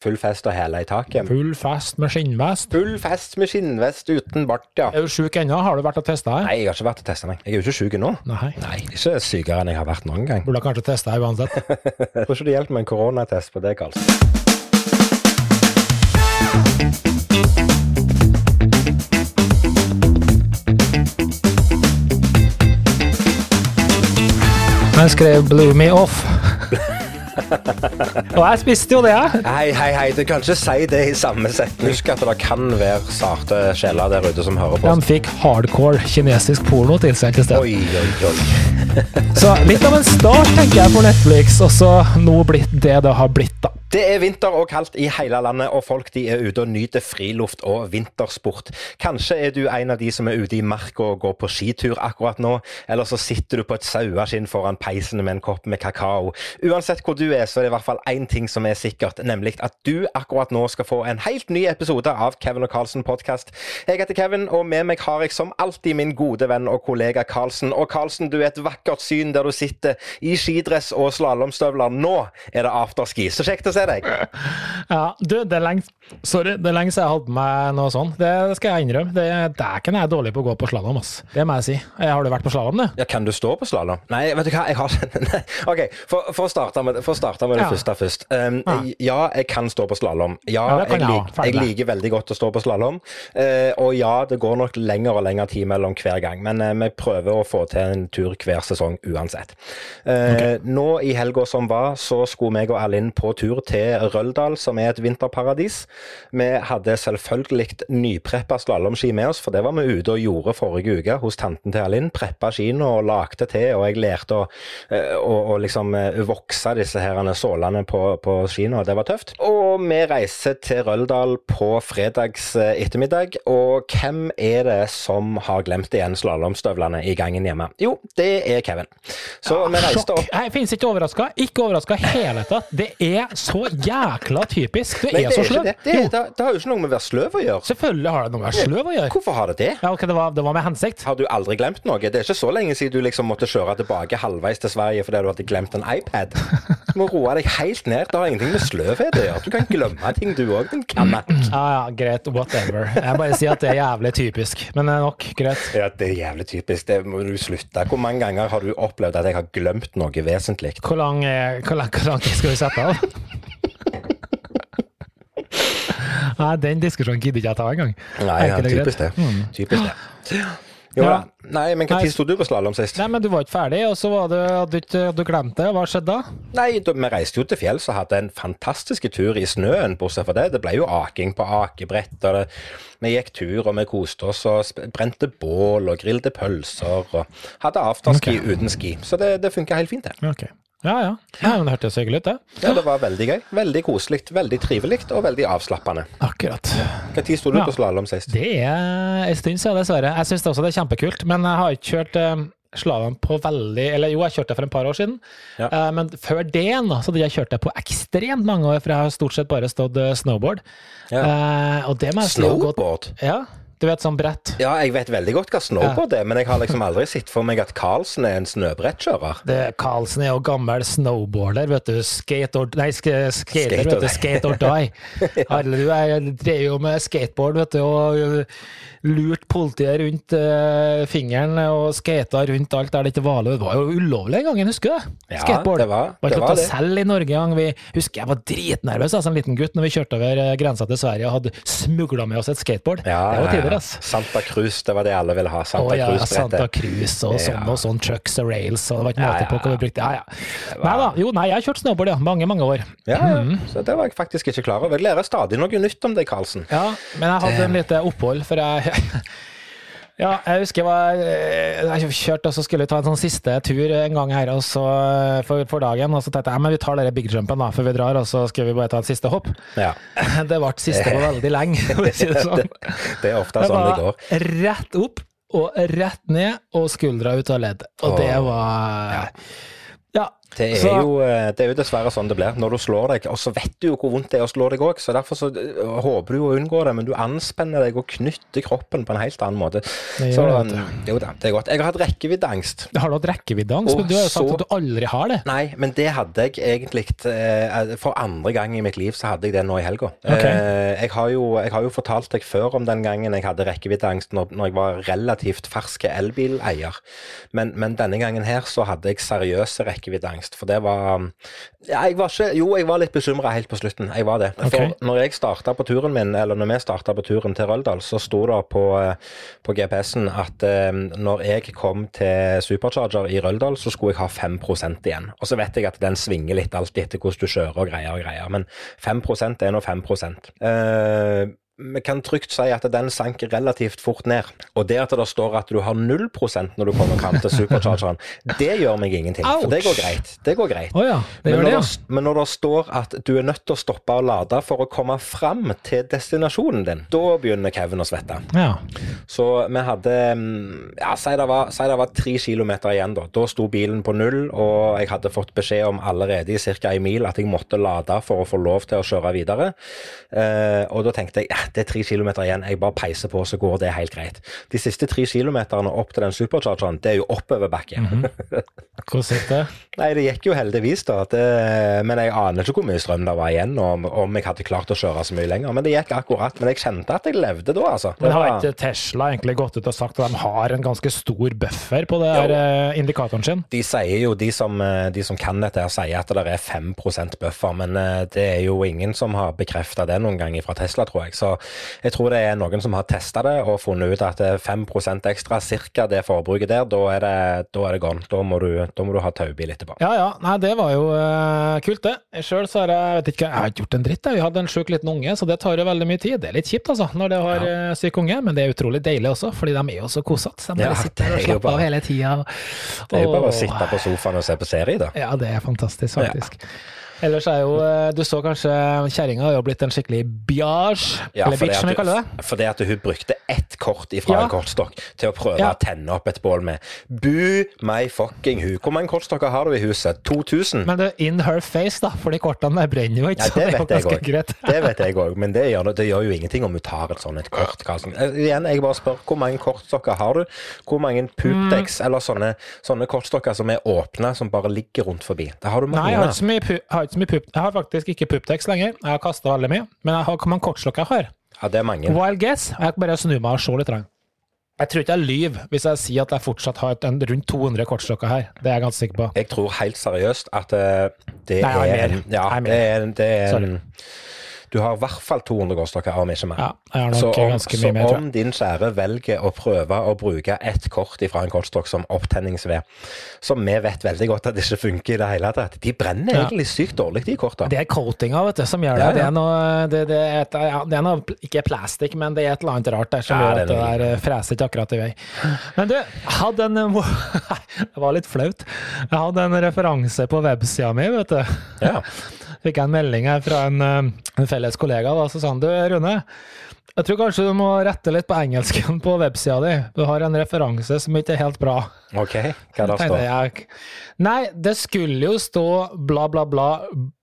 Full fest og hæla i taket. Full fest med skinnvest. Full fest med skinnvest uten bart, ja. Er du sjuk ennå? Har du vært og testa? Nei, jeg har ikke vært og testa meg. Jeg er jo ikke sjuk nå. Nei. Nei, ikke sykere enn jeg har vært noen gang. Burde kanskje testa uansett. Jeg tror ikke det hjelper med en koronatest på deg, Karls? Jeg skrev 'blew me off'. Og jeg spiste jo det, jeg. Hei, hei, hei, du kan ikke si det i samme setning. Husk at det kan være sarte sjeler der ute som hører på. De fikk hardcore kinesisk porno tilsendt i stedet. Oi, oi, oi. Så litt av en start, tenker jeg, for Netflix, og så nå blitt det det har blitt, da. Det er vinter og kaldt i hele landet, og folk de er ute og nyter friluft og vintersport. Kanskje er du en av de som er ute i marka og går på skitur akkurat nå, eller så sitter du på et saueskinn foran peisen med en kopp med kakao. Uansett hvor du er, så er det i hvert fall én ting som er sikkert, nemlig at du akkurat nå skal få en helt ny episode av Kevin og Carlsen podkast. Jeg heter Kevin, og med meg har jeg som alltid min gode venn og kollega Carlsen. Og Carlsen, du er et vakkert syn der du sitter i skidress og slalåmstøvler. Nå er det afterski. Så kjekt å se deg. Ja, du, det er lenge Sorry, det er lenge siden jeg hadde på meg noe sånt. Det skal jeg innrømme. Det, Dæken er jeg dårlig på å gå på slalåm, ass. Det må jeg si. Eh, Har du vært på slalåm, du? Ja, Kan du stå på slalåm? Nei, vet du hva, jeg har OK, for, for å starte med, for å starte med det Ja. første først. Um, Ja. ja, jeg kan stå på slalåm. Ja, Ja, jeg, lik, jeg liker veldig godt å stå på slalåm. Uh, og ja, det går nok lengre og lengre tid mellom hver gang, men uh, vi prøver å få til en tur hver sesong uansett. Eh, Nå i helga som var, så skulle meg og Erlind på tur til Røldal, som er et vinterparadis. Vi hadde selvfølgelig nypreppa slalåmski med oss, for det var vi ute og gjorde forrige uke hos tanten til Alinn. Preppa skiene og lagde til, og jeg lærte å, eh, å, å liksom eh, vokse disse her sålene på, på skiene, og det var tøft. Og vi reiser til Røldal på fredags eh, ettermiddag, og hvem er det som har glemt igjen slalåmstøvlene i gangen hjemme? Jo, det er Kevin. Så vi reiste opp Jeg finnes ikke overraska. Ikke overraska i hele tatt. Det er så jækla typisk. Du Nei, er det, så er ikke sløv. Det. Det, det, har jo ikke noe med å være sløv å gjøre. selvfølgelig har det noe med å være sløv å gjøre. Hvorfor har det det? Ja, okay, det var, det var med hensikt. Har du aldri glemt noe? Det er ikke så lenge siden du liksom måtte kjøre tilbake halvveis til Sverige fordi du hadde glemt en iPad. Du må roe deg helt ned. Det har ingenting med sløvhet å gjøre. Du kan glemme ting, du òg, din. Ja, ja, greit. Whatever. Jeg bare sier at det er jævlig typisk. Men det er nok. Greit. Ja, det er jævlig typisk. Det må du slutte. Hvor mange ganger har du opplevd at jeg har glemt noe vesentlig? Hvor lang, eh, hvor lang, hvor lang skal vi sette av? Nei, den diskusjonen gidder ikke jeg ta engang. Nei, ja, typisk det. Typisk det. Jo Ja. Nei, men når sto du på slalåm sist? Nei, men du var ikke ferdig, og så var det, hadde du du glemt det. Hva skjedde da? Nei, da, vi reiste jo til fjells og hadde en fantastisk tur i snøen, bortsett fra det. Det ble jo aking på akebrett, og det, vi gikk tur og vi koste oss og brente bål og grillte pølser og hadde afterski okay. uten ski. Så det, det funka helt fint, det. Ok. Ja, ja. ja men det hørtes hyggelig ut, det. Ja, det var veldig gøy. Veldig koselig, veldig trivelig og veldig avslappende. Akkurat. Når sto du Ja. på slalåm sist? Det er en stund siden, dessverre. Jeg syns også det er kjempekult, men jeg har ikke kjørt eh, slalåm på veldig Eller jo, jeg kjørte det for et par år siden, Ja. Eh, men før det igjen så hadde jeg kjørt det på ekstremt mange år, for jeg har stort sett bare stått eh, snowboard. Ja. Eh, og det må jeg Snowboard? Ja, du vet sånn brett. Ja, jeg vet veldig godt hva snowboard er, men jeg har liksom aldri sett for meg at Carlsen er en snøbrettkjører. Carlsen er jo gammel snowboarder, vet du. Skate or, nei, sk skater, Skate vet du. Skate or die. Herre, du, er, drev jo med skateboard, vet du, og lurt politiet rundt uh, fingeren og skata rundt alt der det ikke var lov. Det var jo ulovlig en gang, husker du det? Ja, Skateboard. det var- var det ikke lov til å selge i Norge en gang. Vi, husker jeg var dritnervøs altså, en liten gutt når vi kjørte over uh, grensa til Sverige og hadde smugla med oss et skateboard. Ja, det var tider, ass. Santa Cruz, det var det alle ville ha. Santa Å ja, Santa. Cruz og sånn og sånn, trucks og rails, og det var ikke måte på hva vi brukte. Ja, ja. Nei da, jo, nei, jeg har kjørt snowboard, ja. Mange, mange år. Ja, ja. Mm. Så det var jeg faktisk ikke klar over. Jeg lærer stadig noe nytt om deg, Karlsen. Ja, men jeg hadde en lite opphold, for jeg Ja, jeg husker jeg var Jeg kjørte, og så skulle jeg ta en sånn siste tur en gang her og så, for, for dagen. Og så tenkte jeg ja, men vi tar dere big jumpen da, før vi drar, og så skal vi bare ta et siste hopp. Ja. Det ble siste på veldig lenge, for å si det sånn. Det er ofte Det sånn det går. rett opp og rett ned, og skuldra ut av ledd. Og det var Ja, Det er, Så- jo, eh, det er jo dessverre sånn det blir når du slår deg. Og så vet du jo hvor vondt det er å slå deg òg, så derfor så eh, håper du å unngå det. Men du anspenner deg og knytter kroppen på en helt annen måte. Det Så det, mm, jo da, det er godt. Jeg har hatt rekkeviddeangst. Har du hatt rekkeviddeangst? Men du har jo sagt så- at du aldri har det. Nei, men det hadde jeg egentlig eh, For andre gang i mitt liv så hadde jeg det nå i helga. Ok. Eh, jeg, jeg har jo fortalt deg før om den gangen jeg hadde rekkeviddeangst når, når jeg var relativt fersk elbileier. Men, men denne gangen her så hadde jeg seriøse rekkeviddeangst. For det var ja, jeg var ikke, Jo, jeg var litt bekymra helt på slutten. Jeg var det. Okay. For når jeg starta på turen min, eller når vi starta på turen til Røldal, så sto det på, på GPS-en at eh, når jeg kom til Supercharger i Røldal, så skulle jeg ha 5% igjen. Og så vet jeg at den svinger litt alltid etter hvordan du kjører og greier og greier, men 5% er nå 5 eh, vi kan trygt si at den sank relativt fort ned. Og det at det står at du har 0% når du kommer fram til superchargeren, det gjør meg ingenting. For det går greit. Det går greit. Oh, ja, det Men når det, ja. det, men når det står at du er nødt til å stoppe og lade for å komme fram til destinasjonen din, da begynner Kevin å svette. ja. Så vi hadde mm, Ja, si det var, si det var tre kilometer igjen, da. Da sto bilen på null, og jeg hadde fått beskjed om allerede i ca. en mil at jeg måtte lade for å få lov til å kjøre videre. Eh, og da tenkte jeg det er tre kilometer igjen, jeg bare peiser på, så går det helt greit. De siste tre kilometerne opp til den superchargeren, det er jo oppoverbakke. Hvordan gikk det? Nei, det gikk jo heldigvis, da. Det, men jeg aner ikke hvor mye strøm det var igjen, og om, jeg hadde klart å kjøre så mye lenger. Men det gikk akkurat. Men jeg kjente at jeg levde da, altså. Det Men har var- ikke Tesla egentlig gått ut og sagt at de har en ganske stor buffer på det her eh, indikatoren sin? De sier jo, de som, eh, de som kan dette, her sier at det er 5% buffer, men eh, det er jo ingen som har bekrefta det noen gang fra Tesla, tror jeg. Så jeg tror det er noen som har testa det og funnet ut at det er 5 ekstra, ca. det forbruket der, da er det, da er det gone. Da må du, da må du ha taubil etterpå. Ja ja, nei det var jo uh, kult det. Sjøl så har jeg vet ikke, jeg har ikke gjort en dritt. jeg. Vi hadde en sjuk liten unge, så det tar jo veldig mye tid. Det er litt kjipt altså, når du har ja. syk unge, men det er utrolig deilig også, fordi de er jo så kosete. De bare Ja, sitter og er slapper av hele tida. Det er jo bare å sitte på sofaen og se på serie, da. Ja, det er fantastisk, faktisk. Ellers er jo eh, Du så kanskje kjerringa har jo blitt en skikkelig biage, eller bitch som vi kaller det. For Fordi at hun brukte ett kort ifra Ja. en kortstokk til å prøve Ja. å tenne opp et bål med. Bu meg fucking hu. Hvor mange kortstokker har du i huset? 2000? Men det er in her face, da, for de kortene der brenner jo ikke. Ja, så det er jo vet ganske greit. Det vet jeg òg, men det gjør, det gjør jo ingenting om du tar et sånt et kort. Karlsen. Eh, Igjen, jeg bare spør hvor mange kortstokker har du? Hvor mange Pupdex Mm. eller sånne, sånne kortstokker som er åpne, som bare ligger rundt forbi? Det har du Nei, jeg har mange. ikke så mye, så mye pup... Jeg har faktisk ikke Puptex lenger. Jeg har kasta veldig mye. Men jeg har, hvor mange kortslokk jeg har? Ja, det er mange. Wild guess. Jeg bare snur meg og ser litt. Jeg tror ikke jeg lyver hvis jeg sier at jeg fortsatt har et, rundt 200 kortstokker her. Det er jeg ganske sikker på. Jeg tror helt seriøst at eh, det Nei, er en Ja, det er, det er en Du har i hvert fall 200 kortstokker, om ikke mer. Ja, jeg har nok Så om, ganske så mye mer, om din kjære velger å prøve å bruke ett kort fra en kortstokk som opptenningsved, som vi vet veldig godt at det ikke funker i det hele tatt, de brenner Ja. egentlig sykt dårlig, de kortene. Det er coatinga vet du, som gjør det. Ja, ja. Det er noe, det, det er et, det er noe Ikke plastikk, men det er et eller annet rart der som Ja, gjør at det er der eh, freser ikke akkurat i vei. Men du, hadde en Det var litt flaut. Jeg hadde en referanse på websida mi, vet du. Ja. Fikk jeg en melding her fra en, eh, en felles kollega, da, så sa han du, Rune. Jeg tror kanskje du må rette litt på engelsken på websida di. Du har en referanse som ikke er helt bra. OK, hva da står jeg, nei, det skulle jo stå bla, bla, bla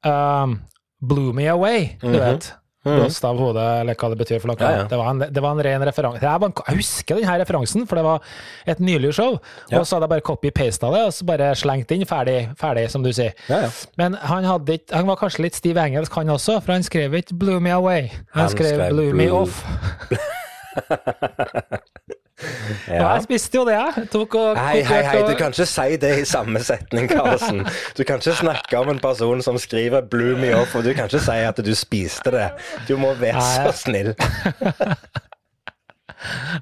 um, Blew me away, du vet. Blåst av hodet, eller hva det betyr for noe. Ja, ja. Det, var en, det var en ren referanse. Jeg, jeg husker denne referansen, for det var et nylig show. Og så hadde jeg bare copy-pasta det, og så bare slengt inn. Ferdig, ferdig som du sier. Ja, ja. Men han, hadde han var kanskje litt stiv engelsk, han også, for han skrev ikke 'blew me away'. Han, Han skrev, skrev 'blew me off'. Og Ja. jeg spiste jo det, jeg. Tok og Hei, hei, hei, du kan ikke si det i samme setning, Karlsen. Du kan ikke snakke om en person som skriver 'blew me off', og du kan ikke si at du spiste det. Du må være så snill.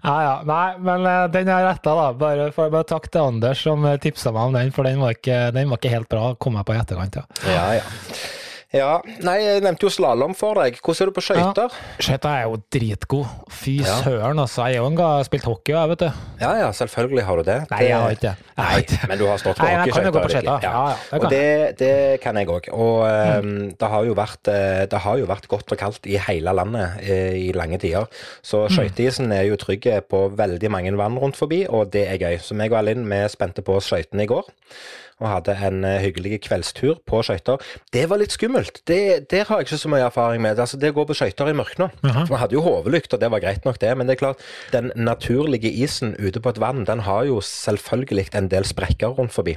Ja, ja. Nei, men den den er retta, da. Bare, for, bare takk til Anders som tipsa meg om den, for den var ikke, den var ikke helt bra. Kom jeg på i etterkant, ja. Ja, ja. Ja, nei, jeg nevnte jo slalåm for deg. Hvordan er du på skøyter? Skøyter er jo dritgod. Fy Ja. søren, altså. Jeg har spilt hockey, jeg, vet du. Ja, ja, selvfølgelig har du det. Nei, jeg har ikke det. Nei, men du har stått på hockeyskøyter. Ja. Ja, ja, det kan Og det, det kan jeg òg. Og um, det, har jo vært, eh, det har jo vært godt og kaldt i hele landet eh, i lange tider. Så Mm. skøyteisen er jo trygg på veldig mange vann rundt forbi, og det er gøy. Så meg og Alin, vi spente på skøytene i går. Og hadde en eh, hyggelig kveldstur på skøyter. Det var litt skummelt. Det, der har jeg ikke så mye erfaring med. Altså, det å gå på skøyter i mørket nå. Vi hadde jo hodelykt, og det var greit nok, det. Men det er klart, den naturlige isen ute på et vann, den har jo selvfølgelig en del sprekker rundt forbi.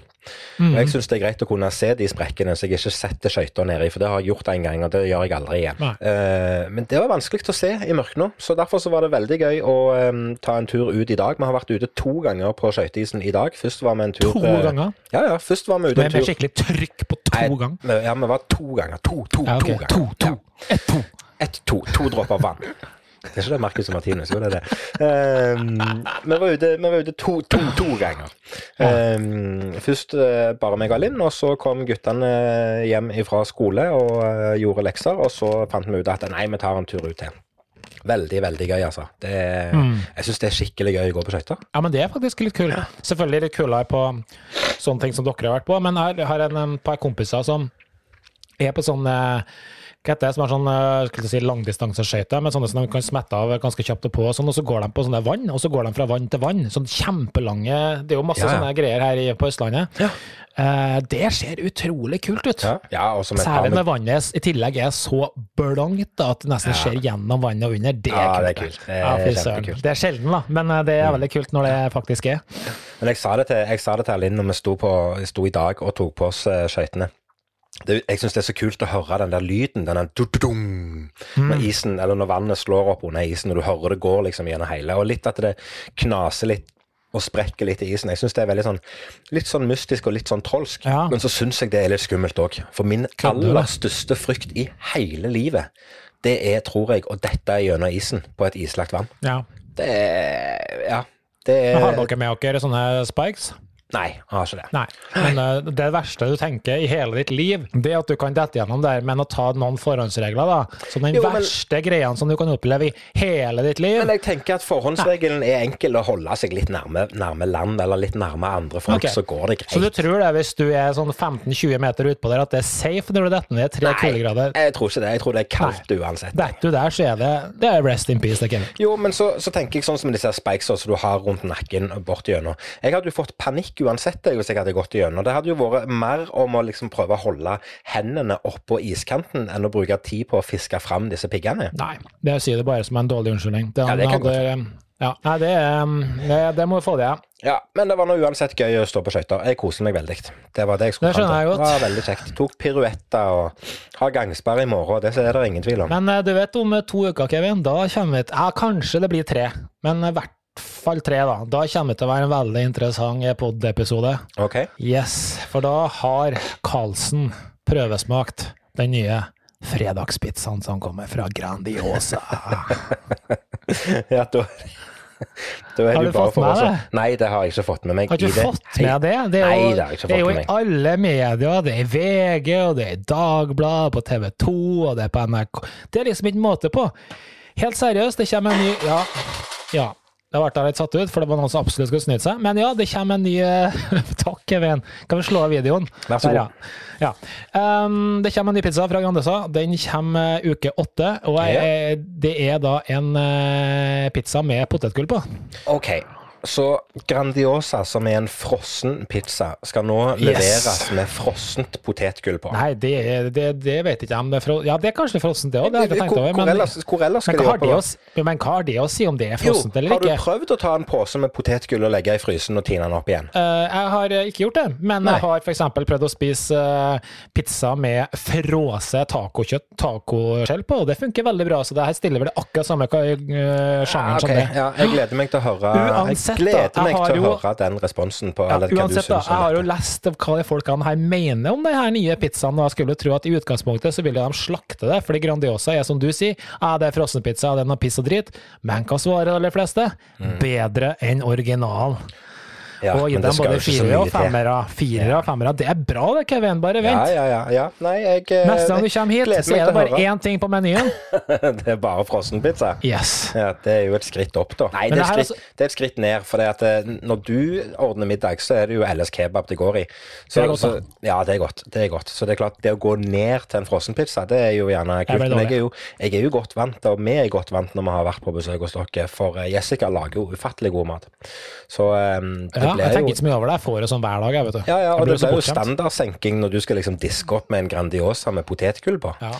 Og jeg syns det er greit å kunne se de sprekkene, så jeg ikke setter skøyta nedi. For det har jeg gjort en gang, og det gjør jeg aldri igjen. Eh, men det var vanskelig å se i mørket nå, så derfor så var det veldig gøy å um, ta en tur ut i dag. Vi har vært ute to ganger på skøyteisen i dag. Først var vi en tur To ganger? Ja, ja. Først var vi ute Med, tur. tur skikkelig trykk på to Nei, ganger? Ja, vi var to ganger. To, to, Ja, okay. to ganger. To, to. Ett, to. Ett, to. To dråper vann. Det er ikke det Marcus og Martinus, jo det er det. Um, vi var ute, vi var ute to, to, to ganger. Um, først eh, bare meg og Linn, og så kom guttene hjem fra skole og eh, gjorde lekser. Og så fant vi ut at nei, vi tar en tur ut til. Veldig, veldig gøy, altså. Det, Jeg syns det er skikkelig gøy å gå på skøyter. Ja, men det er faktisk litt kult. Selvfølgelig litt kulere på sånne ting som dere har vært på, men jeg har en, en par kompiser som er på sånne heter det, som er sånn eh, skulle si, langdistanseskøyter, men sånne som de kan smette av ganske kjapt og på, og sånn, og så går de på sånne vann, og så går de fra vann til vann. Sånn kjempelange Det er jo masse Ja, ja. sånne greier her på Østlandet. Ja. Eh, det ser utrolig kult ut. Særlig når vannet i tillegg er så blankt at det nesten ser gjennom vannet og under. Det er kult. det er kult. Det er. Det er sjelden, da, men eh, det er veldig kult når det faktisk er. Men jeg sa det til, jeg sa det til Linn når vi sto, på, sto i dag og tok på oss skøytene. Det, jeg syns det er så kult å høre den der lyden, den der når isen, eller når vannet slår opp under isen, og du hører det går liksom gjennom hele. Og litt at det knaser litt og sprekker litt i isen. Jeg syns det er veldig sånn litt sånn mystisk og litt sånn trolsk. Ja. Men så syns jeg det er litt skummelt òg. For min aller største frykt i hele livet, det er, tror jeg, å dette gjennom isen på et islagt vann. Ja. Det er Ja. Det er Har er dere med dere sånne spikes? Nei, jeg har ikke det. Nei. Men uh, det verste du tenker i hele ditt liv, det er at du kan dette gjennom der, men å ta noen forhåndsregler, da. Så den Jo, men- verste greia som du kan oppleve i hele ditt liv. Men jeg tenker at forhåndsregelen er enkel å holde seg litt nærme, nærme land, eller litt nærme andre folk, okay. så går det greit. Så du tror det, hvis du er sånn 15-20 meter utpå der, at det er safe når du detter ned tre kuldegrader? jeg tror ikke det. Jeg tror det er kaldt uansett. Detter du der, så er det, det er rest in peace, det, Kevin. Jo, men så, så tenker jeg sånn som disse spikesa som du har rundt nakken bort gjennom. Jeg hadde jo fått panikk uansett jeg, hvis jeg hadde gått igjennom. Det hadde jo vært mer om å liksom prøve å holde hendene oppå iskanten enn å bruke tid på å fiske fram disse piggene. Nei, det sier det bare som en dårlig unnskyldning. Det, Ja, det kan hadde, ja, nei, det, er, det, det må du få det, ja. Ja, men det var nå uansett gøy å stå på skøyter. Jeg koser meg veldig. Det var det jeg skulle Det fram til. Det var veldig kjekt. Tok piruetter og har gangsperre i morgen, det er det ingen tvil om. Men eh, du vet om to uker, Kevin, da kommer vi til Ja, kanskje det blir tre, men i hvert fall tre, da. Da kommer det til å være en veldig interessant pod-episode. Ok? Yes, for da har Karlsen prøvesmakt den nye fredagspizzaen som kommer fra Grandiosa. Ja, da, Har du fått med deg? det? Nei, det har jeg ikke fått med meg. Har du ikke fått med det? Det er Nei, det har jeg ikke det er jo i alle medier. Det er i VG, og det er i Dagbladet, på TV 2, og det er på NRK. Det er liksom ikke måte på. Helt seriøst, det kommer en ny Ja. ja. Det har ble litt satt ut, for det var noen som absolutt skulle snyte seg. Men ja, det kommer en ny eh, Takk, Kevin. Kan vi slå av videoen? Vær så god. ja. ja. Um, det kommer en ny pizza fra Grandesa. Den kommer uke åtte. Og jeg, det er da en uh, pizza med potetgull på. Ok, så Grandiosa, som er en frossen pizza, skal nå Yes. leveres med frossent potetgull på. Nei, det, det, det vet jeg ikke om det er fro... Ja, det er kanskje frossent, det òg. Det har jeg ikke tenkt hvor, over. hvor, Men, ellers, hvor ellers skal men, de si- men hva har det å si om det er frossent eller ikke? har du prøvd å ta en pose med potetgull og legge i frysen og tine den opp igjen? Uh, jeg har eh, ikke gjort det, men Nei. jeg har f.eks. prøvd å spise uh, pizza med frose tacokjøtt, tacoskjell på, og det funker veldig bra. Så det her stiller vel akkurat samme uh, sjangeren okay. som det. ja, jeg gleder meg til å høre Uansett, Jeg gleder meg til å høre den responsen på Ja, eller du uansett, da, jeg har jo lest hva de folkene her mener om de her nye pizzaene, og jeg skulle tro at i utgangspunktet så ville de slakte det, fordi Grandiosa er som du sier, ja, det er frossenpizza, det er noe piss og drit, men hva svarer de fleste? Bedre enn originalen. Ja, og gi dem både firere og femmere. Firere og femmere. Det er bra det, Kevin, bare vent. ja, ja. ja. Nei, jeg eh, Neste gang du kommer hit, så er det bare én ting på menyen. det er bare frossenpizza. Yes. Ja, det er jo et skritt opp, da. Nei, det er, skritt, det er et skritt ned. For det at eh, når du ordner middag, så er det jo LS kebab det går i. Så, Det er godt, så, ja, det er godt. Det er godt. Så det er klart, det å gå ned til en frossenpizza, det er jo gjerne kult. Men jeg er, jo, jeg er jo godt vant, og vi er godt vant når vi har vært på besøk hos dere, for eh, Jessica lager jo ufattelig god mat. Så um, det Ja, jeg tenker ikke så mye over det. Jeg får det sånn hver dag, jeg, vet du. ja, ja, og det blir jo standardsenking når du skal liksom diske opp med en Grandiosa med potetgull på. Ja.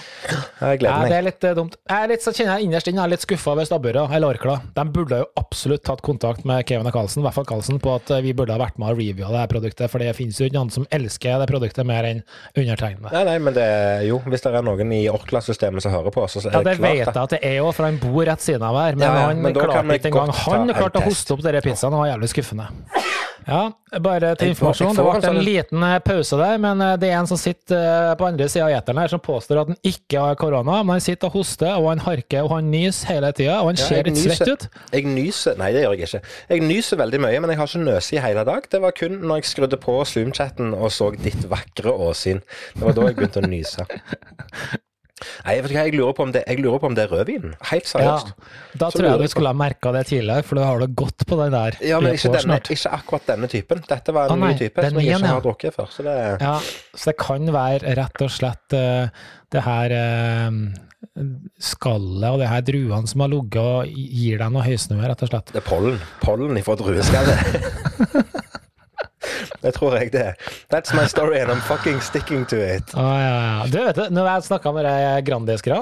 Jeg gleder Nei, det er litt eh, dumt. Jeg er litt, så kjenner jeg innerst inne jeg er litt skuffa over Stabburet eller Orkla. De burde jo absolutt tatt kontakt med Kevin og Carlsen, i hvert fall Carlsen, på at eh, vi burde ha vært med og reviewa det her produktet, for det finnes jo ikke noen som elsker det produktet mer enn undertegnede. Nei, nei, men det er jo, hvis det er noen i Orkla-systemet som hører på, så er Ja, det klart vet jeg at det er jo, for han bor rett siden av her. Men Ja, ja, han men klarte ikke engang Han klarte å hoste opp denne pizzaen, og var jævlig skuffende. Ja, bare til informasjon. Det ble en sånn- liten eh, pause der, men eh, det er en som sitter eh, på andre sida av eteren her, som påstår at han ikke har korona. Men han sitter og hoster, og han harker, og han nyser hele tida, og han ser ja, litt svett ut. Jeg nyser Nei, det gjør jeg ikke. Jeg nyser veldig mye, men jeg har ikke nøse i hele dag. Det var kun når jeg skrudde på Zoom-chatten og så ditt vakre åsyn. Det var da jeg begynte å nyse. Nei, du hva, jeg lurer på om det, jeg lurer på om det er rødvin. Helt Ja, seriøst. da Så tror jeg du skulle ha merka det tidligere, for du har det godt på den der Ja, men ikke, denne, ikke akkurat denne typen. Dette var en ah, nei, ny type som jeg ikke har drukket før. Så det, Ja, så det kan være rett og slett uh, det her uh, skallet og det her druene som har ligget og gir deg noe høysnue, rett og slett. det er pollen. Pollen ifra drueskallet. det tror jeg det. That's my story and I'm fucking sticking to it. Ah, ja, ja. Du, vet du, når jeg snakka med deg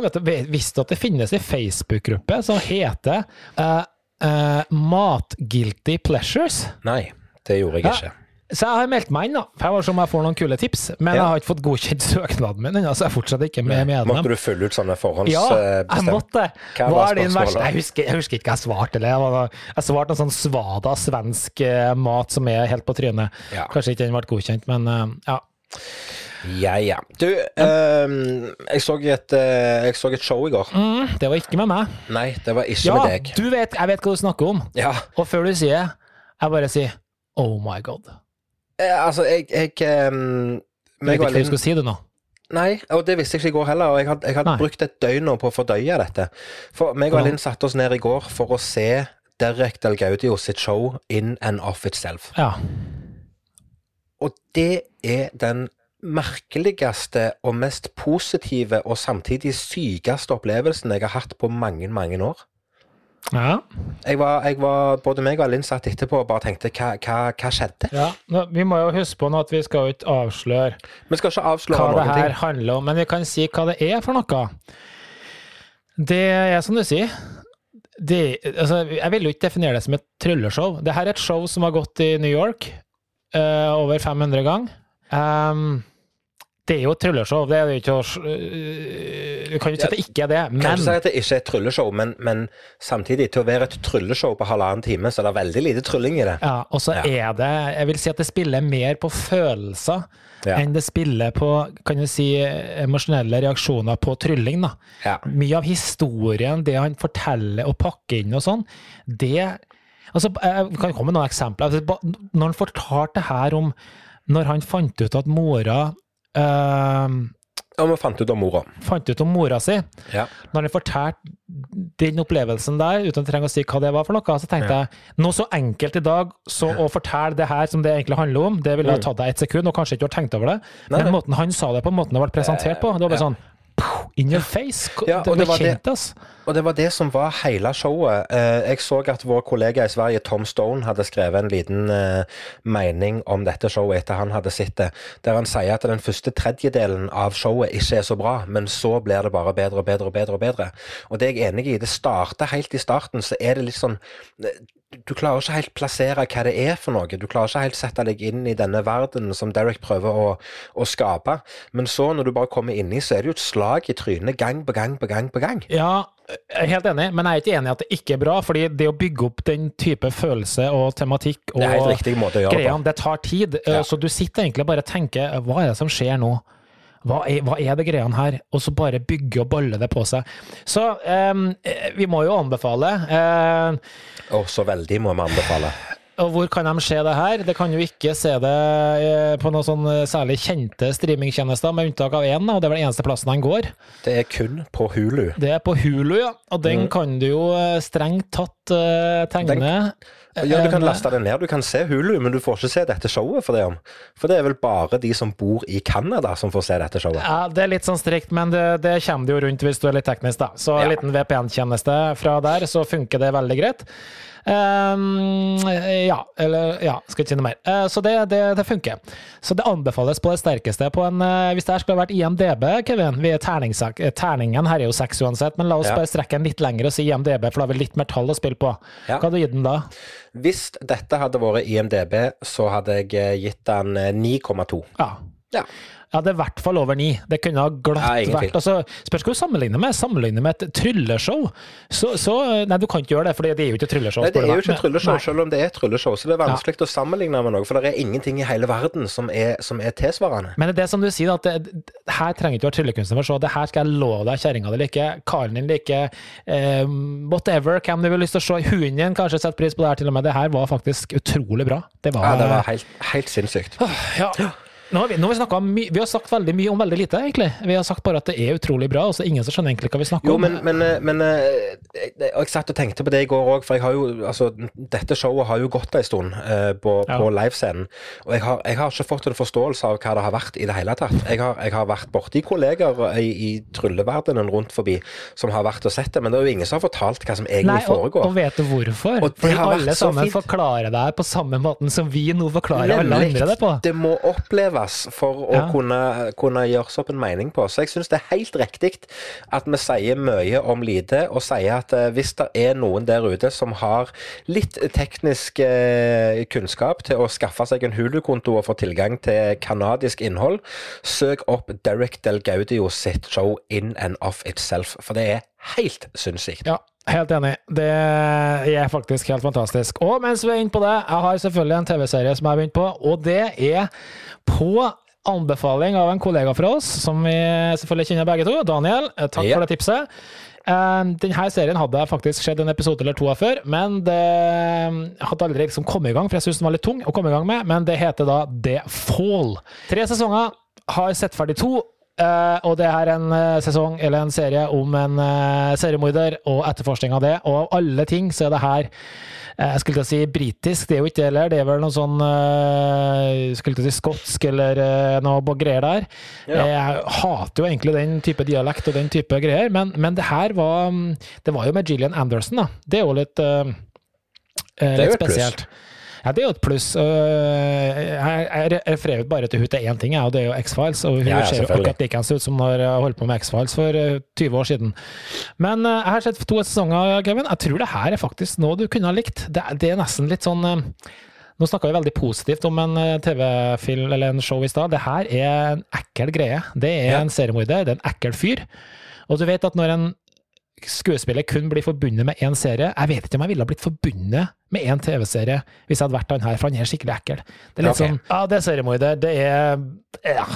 vet du, visste du at det finnes en Facebook-gruppe som heter uh, uh, Matguilty Pleasures? Nei, det gjorde jeg Ja. ikke. Så jeg har meldt meg inn, da. For jeg var som jeg får noen kule tips. Men Ja. jeg har ikke fått godkjent søknaden min ennå, så jeg fortsatt ikke med medlem. Måtte du følge ut sånne Ja, jeg måtte. Hva Hva er din verste Jeg husker, jeg husker ikke jeg svarte. Eller jeg, var, jeg svarte en sånn svada svensk eh, mat som er helt på trynet. Ja. Kanskje ikke den ble godkjent, men eh, ja. Ja, ja. Du, um, jeg, så et, eh, jeg så et show i går. Mm, det var ikke med meg. Nei, det var ikke Ja, med deg. du vet, jeg vet hva du snakker om. Ja, Og før du sier jeg bare sier oh my god. Eh, altså, jeg, jeg um, Du vet ikke hva du skulle si det nå? Nei, og det visste jeg ikke i går heller. Og jeg hadde, jeg hadde brukt et døgn nå på å fordøye dette. For meg og? Linn satte oss ned i går for å se Derek Del Gaudio sitt show In and Of Itself. Ja. Og det er den merkeligste og mest positive og samtidig sykeste opplevelsen jeg har hatt på mange, mange år. Ja. Jeg var, jeg var, både meg og Linn satt etterpå og bare tenkte hva, hva, hva skjedde? ja. Nå, vi må jo huske på nå at vi skal jo ikke avsløre ikke avsløre hva det her ting. handler om, men vi kan si hva det er for noe. Det er som du sier. Det, altså, jeg vil jo ikke definere det som et trylleshow. Det her er et show som har gått i New York uh, over 500 ganger. Um, det er jo et trylleshow, det er jo ikke å øh, Du kan jo ikke si at det ikke er det, Kan men ikke si at det ikke er et trylleshow, men, men samtidig, til å være et trylleshow på halvannen time, så er det veldig lite trylling i det. ja, Og så er det Jeg vil si at det spiller mer på følelser Ja. enn det spiller på kan du si, emosjonelle reaksjoner på trylling. da. Ja. Mye av historien, det han forteller og pakker inn og sånn, det altså, Jeg kan komme med noen eksempler. Altså, Når han fortalte det her om når han fant ut at mora eh, Og Man fant ut om mora. fant ut om mora si, Ja. når han fortalte den opplevelsen der, uten å trenge å si hva det var for noe, så tenkte jeg noe så enkelt i dag, så å fortelle det her som det egentlig handler om, det ville ha tatt deg et sekund, og kanskje ikke du har tenkt over det. Nei, Men måten han sa det på, måten det ble presentert på, det var bare Ja. sånn in your face. Ja, og det var det- kjent, ass. Og det var det som var hele showet. Eh, Jeg så at vår kollega i Sverige, Tom Stone, hadde skrevet en liten eh, mening om dette showet etter han hadde sett det, der han sier at den første tredjedelen av showet ikke er så bra, men så blir det bare bedre og bedre og bedre. Og bedre. Og det er jeg enig i. Det starter helt i starten, så er det litt sånn du klarer ikke helt plassere hva det er for noe. Du klarer ikke helt sette deg inn i denne verdenen som Derek prøver å, å skape. Men så, når du bare kommer inni, så er det jo et slag i trynet gang på gang på gang på gang. Ja, jeg er helt enig, men jeg er ikke enig i at det ikke er bra, fordi det å bygge opp den type følelse og tematikk og Det greiene, det tar tid. Eh, Ja. Så du sitter egentlig bare og tenker, hva er det som skjer nå? Hva er, hva er det greiene her? Og så bare bygge og balle det på seg. Så eh, vi må jo anbefale. eh, Og så veldig må vi anbefale. og hvor kan de se det her? Det kan jo ikke se det eh, på noen sånn særlig kjente streamingtjenester, med unntak av én, og det er vel den eneste plassen han går. Det er kun på Hulu. Det er på Hulu, ja. Og den kan du jo strengt tatt uh, tegne. Ja, Du kan laste det ned. Du kan se Hulu, men du får ikke se dette showet for det. For det er vel bare de som bor i Canada som får se dette showet. Ja, det er litt sånn strikt, men det, det kommer det jo rundt hvis du er litt teknisk, da. Så en Ja. liten VPN-tjeneste fra der, så funker det veldig greit. Um, ja, eller ja, skal ikke si noe mer. Eh, så det, det, det, funker. Så det anbefales på det sterkeste på en eh, Hvis det her skulle vært IMDb, Kevin Vi er terningen her er jo seks uansett, men la oss ja. bare strekke den litt lenger og si IMDb, for da har vi litt mer tall å spille på. Ja. Hva hadde du gitt den da? Hvis dette hadde vært IMDb, så hadde jeg gitt den 9,2. Ja. ja. Ja, det er i hvert fall over ni. Det kunne ha glatt vært altså, Spørs hva du sammenligner med. Sammenligner med et trylleshow. Så, så, Nei, du kan ikke gjøre det, for det er jo ikke et trylleshow. Nei, det er jo ikke et trylleshow, selv om det er et trylleshow. Så det er vanskelig ja. å sammenligne med noe, for det er ingenting i hele verden som er, som er tilsvarende. Men det er det som du sier, at det, her trenger ikke være tryllekunstner for å se. Det her skal jeg love deg, kjerringa di liker, karen din liker, eh, whatever, hvem du vil lyst til å se. Hunden din kanskje setter pris på det her, til og med. Det her var faktisk utrolig bra. Det var, ja, det var helt, helt sinnssykt. Ja. Nå har vi, nå har vi, vi, har sagt veldig mye om veldig lite, egentlig. Vi har sagt bare at det er utrolig bra, og så er ingen som skjønner egentlig hva vi snakker jo, om. Men, men, eh, men eh, jeg satt og tenkte på det i går òg, for jeg har jo, altså, dette showet har jo gått en stund uh, på, ja. på livescenen. Og jeg har, jeg har, ikke fått en forståelse av hva det har vært i det hele tatt. Jeg har, jeg har vært borti kolleger i, i trylleverdenen rundt forbi som har vært og sett det, men det er jo ingen som har fortalt hva som egentlig Nei, og, foregår. Og vet du hvorfor? Og Fordi alle sammen forklarer det på samme måten som vi nå forklarer alle andre det på. Det må oppleves for å ja. kunne, kunne gjøre seg opp en mening på. Så jeg syns det er helt riktig at vi sier mye om lite, og sier at uh, hvis det er noen der ute som har litt teknisk uh, kunnskap til å skaffe seg en Hulu-konto og få tilgang til canadisk innhold, søk opp Derek Del Gaudio sitt show In and Of Itself, for det er helt sinnssykt. Ja. Helt enig. Det er faktisk helt fantastisk. Og mens vi er inne på det, jeg har selvfølgelig en TV-serie som jeg har begynt på, og det er på anbefaling av en kollega fra oss, som vi selvfølgelig kjenner begge to. Daniel, eh, takk ja. for det tipset. Eh, denne serien hadde jeg faktisk sett en episode eller to av før, men det hadde aldri liksom kommet i gang, for jeg syntes den var litt tung å komme i gang med. Men det heter da The Fall. Tre sesonger, har sett ferdig to. Uh, og det er en uh, sesong eller en serie om en uh, seriemorder og etterforskning av det. Og av alle ting så er det her jeg skulle til å si britisk, det er jo ikke det heller. Det er vel noe sånn skulle til å si skotsk eller noe greier der. Ja. Jeg hater jo egentlig den type dialekt og den type greier, men, men det her var Det var jo med Gillian Anderson, da. Det er jo litt, litt spesielt. Pluss. Ja, det er jo et pluss. Jeg refererer bare til hun til én ting, og det er jo X-Files. Og hun ja, ser jo akkurat likeens ut som når jeg holdt på med X-Files for 20 eh, år siden. Men eh, jeg har sett to sesonger, Kevin. Jeg tror det her er faktisk noe du kunne ha likt. Det, det er nesten litt sånn eh, nå snakka vi veldig positivt om en TV-film eller en show i stad. Det her er en ekkel greie. Det er ja. en seriemorder, det er en ekkel fyr. Og du vet at når en skuespiller kun blir forbundet med én serie. Jeg vet ikke om jeg ville ha blitt forbundet med én TV-serie hvis jeg hadde vært han her, for han er skikkelig ekkel. Det er litt okay. sånn Ja, det er seriemorder. Det er Ja.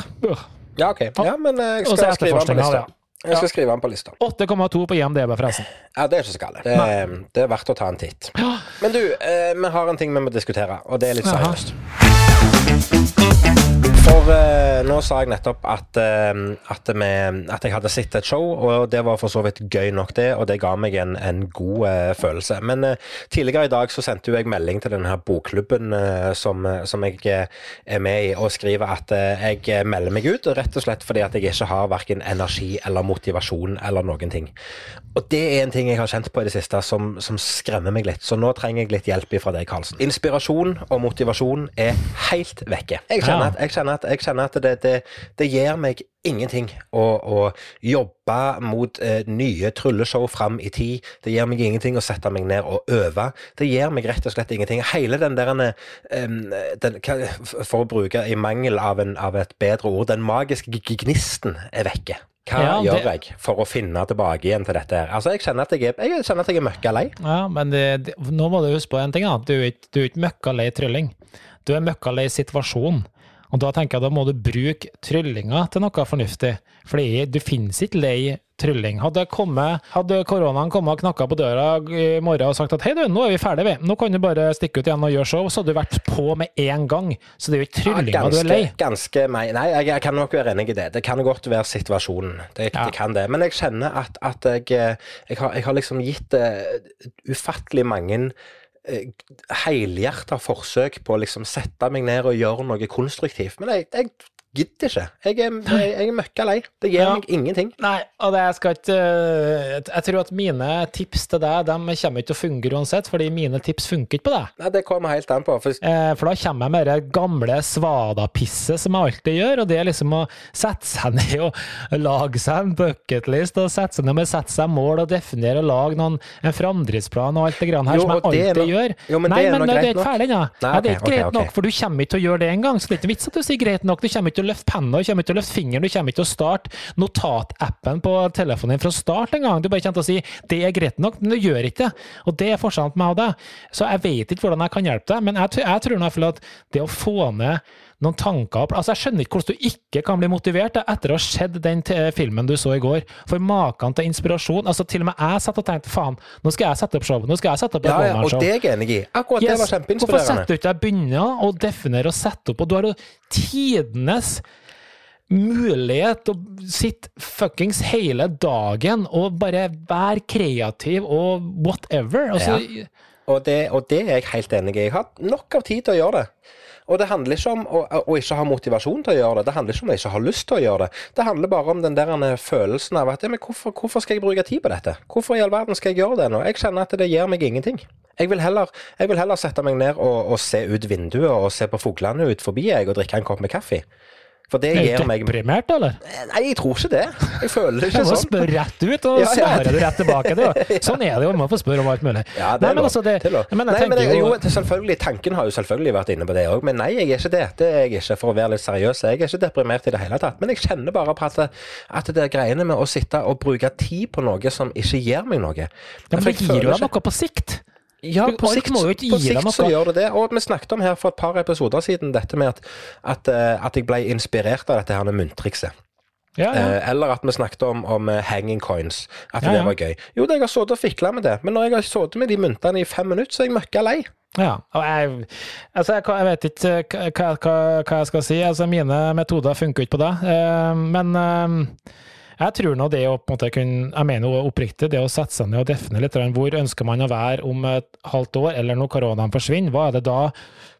Ja, ok. Ja, men jeg skal skrive han på lista. Jeg skal skrive han på lista. 8,2 på IMDb, forresten. Ja, det er ikke så galt. Det, det, er verdt å ta en titt. Men du, eh, vi har en ting vi må diskutere, og det er litt seriøst. For uh, nå sa jeg nettopp at, uh, at, vi, at, jeg hadde sett et show, og det var for så vidt gøy nok, det. Og det ga meg en, en god uh, følelse. Men tidligere i dag så sendte jeg melding til denne bokklubben som, som, jeg er med i, og skriver at jeg melder meg ut, rett og slett fordi at jeg ikke har verken energi eller motivasjon eller noen ting. Og det er en ting jeg har kjent på i det siste som, som skremmer meg litt. Så nå trenger jeg litt hjelp fra deg, Karlsen. Inspirasjon og motivasjon er helt vekke. Jeg kjenner at, jeg kjenner at, jeg kjenner at det, det, det, gir meg ingenting å, å jobbe mot eh, nye trylleshow fram i tid. Det gir meg ingenting å sette meg ned og øve. Det gir meg rett og slett ingenting. Hele den der um, den, For å bruke i mangel av, en, av et bedre ord, den magiske gnisten er vekke. Hva ja, gjør det... jeg for å finne tilbake igjen til dette? her? Altså, Jeg kjenner at jeg er, jeg kjenner at jeg er møkka lei. Ja, men det, det, nå må du huske på en ting. da. Du er ikke møkka lei trylling. Du er møkka lei situasjonen. Og da tenker jeg da må du bruke tryllinga til noe fornuftig. Fordi du finnes ikke lei trylling. Hadde, kommet, hadde koronaen kommet og knakka på døra i morgen og sagt at hei du, nå er vi ferdige, vi. Nå kan du bare stikke ut igjen og gjøre show. Så hadde du vært på med en gang. Så det er jo ikke tryllinga ja, du er lei. Ganske meg. Nei, jeg, jeg, kan nok være enig i det. Det kan godt være situasjonen. Det, ja. det kan det. Men jeg kjenner at, at jeg, jeg, har, jeg, har, liksom gitt uh, ufattelig mange Eh, helhjerta forsøk på å liksom sette meg ned og gjøre noe konstruktivt. Men jeg, jeg gidder ikke. Jeg er, jeg, jeg er møkka lei. Det gir Ja. meg ingenting. Nei, og det skal ikke øh, Jeg tror at mine tips til deg, de kommer ikke til å fungere uansett, fordi mine tips funker ikke på deg. Nei, Det kommer helt an på. For Eh, For da kommer jeg med det gamle svadapisset som jeg alltid gjør, og det er liksom å sette seg ned og lage seg en bucketlist, og sette seg ned med sette seg mål og definere og lage noen, en framdriftsplan og alt det grann her Jo, som jeg alltid no gjør. Jo, men Nei, det er men det er ikke ferdig ennå. Nei, Nei, det er ikke greit okay. ok. nok, for du kommer ikke til å gjøre det engang. Så det er ikke vits at du sier greit nok. Du kommer ikke til å løfte penna, du kommer ikke til å løfte fingeren, du kommer ikke til å starte notatappen på telefonen din fra start engang. Du bare kommer til å si det er greit nok, men du gjør ikke det. Og det er forskjellen på meg og deg. Så jeg vet ikke hvordan jeg kan hjelpe deg, men jeg, jeg tror i hvert fall at det å få ned noen tanker Altså, Jeg skjønner ikke hvordan du ikke kan bli motivert da, etter å ha sett den filmen du så i går. For maken til inspirasjon altså Til og med jeg satt og tenkte faen, nå skal jeg sette opp show. Nå skal jeg sette opp et ja, ja, og det er jeg enig i. Akkurat det var var Hvorfor kjempeinspirerende. setter du ikke deg begynne å definere og sette opp, og du har jo tidenes mulighet til å sitte fuckings hele dagen og bare være kreativ og whatever. Altså, Og det, og det er jeg helt enig i. Jeg har nok av tid til å gjøre det. Og det handler ikke om å, å ikke ha motivasjon til å gjøre det. Det handler ikke om å ikke ha lyst til å gjøre det. Det handler bare om den der eh, følelsen av at ja, men hvorfor, hvorfor skal jeg bruke tid på dette? Hvorfor i all verden skal jeg gjøre det nå? Jeg kjenner at det gir meg ingenting. Jeg vil heller, jeg vil heller sette meg ned og, og se ut vinduet og se på fuglene ut forbi jeg, og drikke en kopp med kaffe. For det er du meg deprimert, eller? Nei, jeg tror ikke det. Jeg føler det ikke sånn. Du må spørre rett ut, og Ja, svarer det- du rett tilbake. Det, sånn er det jo, man får spørre om alt mulig. Ja, det Nei, er men lov. altså, det, det er lov. men jeg nei, men jeg, jo selvfølgelig, Tanken har jo selvfølgelig vært inne på det òg, men nei, jeg er ikke det. Det er jeg ikke, for å være litt seriøs. Jeg er ikke deprimert i det hele tatt. Men jeg kjenner bare på at, at det er greiene med å sitte og bruke tid på noe som ikke gir meg noe ja, men det gir jo deg noe på sikt. Ja, på sikt, må jo ikke på sikt så gjør det det. Og vi snakket om her for et par episoder siden dette med at, at, eh, at jeg ble inspirert av dette her med munntrikset. Ja, ja. Eh, eller at vi snakket om, om eh, hanging coins. At Ja, det var gøy. Jo, jeg har sittet og fikla med det, men når jeg har sittet med de myntene i fem minutter, så er jeg møkka lei. Ja, og jeg, altså jeg, jeg vet ikke hva, hva, hva jeg skal si. Altså mine metoder funker ikke på det. Men jeg tror nå det å på en måte kunne Jeg mener jo oppriktig, det å sette seg ned og definere litt hvor ønsker man å være om et halvt år, eller når koronaen forsvinner. Hva er det da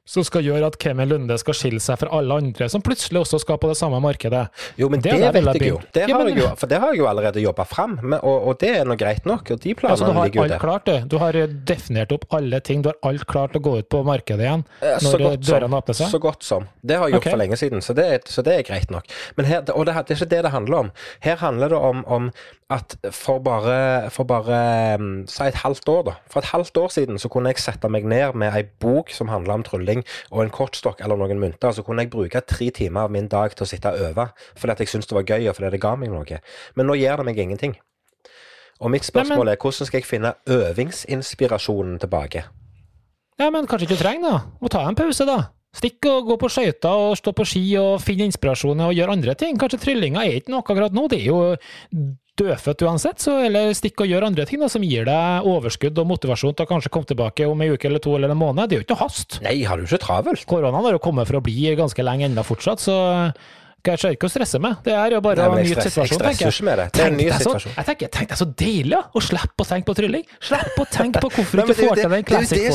som skal gjøre at Kevin Lunde skal skille seg fra alle andre som plutselig også skal på det samme markedet? Jo, men Det det, vet jeg jo. Det har Ja, men- jeg jo. For det har jeg jo allerede jobba fram, og, og det er nå greit nok. Og de planene Altså, du har ligger jo alt der. klart, du. Du har definert opp alle ting. Du har alt klart å gå ut på markedet igjen Eh, når dørene åpner seg. så godt som. Det har jeg gjort okay. for lenge siden, så det, så det er greit nok. Men her, og det, det er ikke det det handler om. Her handler det om, om at for bare, for bare um, si et halvt år, da. For et halvt år siden så kunne jeg sette meg ned med ei bok som handla om trylling, og en kortstokk eller noen mynter. Så kunne jeg bruke tre timer av min dag til å sitte og øve, fordi at jeg syntes det var gøy, og fordi det ga meg noe. Men nå gjør det meg ingenting. Og mitt Nei, men- spørsmål er hvordan skal jeg finne øvingsinspirasjonen tilbake? Ja, men kanskje ikke du trenger det. Må ta en pause, da. Stikk og gå på skøyter og stå på ski og finne inspirasjon og gjøre andre ting. Kanskje tryllinga er ikke noe akkurat nå, det er jo dødfødt uansett, så eller stikk og gjør andre ting da, som gir deg overskudd og motivasjon til å kanskje komme tilbake om en uke eller to eller en måned. Det er jo ikke noe hast. Nei, har du ikke travelt? Koronaen har jo kommet for å bli ganske lenge ennå fortsatt, så jeg ser ikke å stresse med. Det er jo bare Nei, men jeg nyte stresser- jeg med det. Det er en ny situasjon situasjon. Jeg tenker, tenk deg så deilig ja, å slippe å tenke på trylling. Slippe å tenke på hvorfor du ikke får til den det er classic det er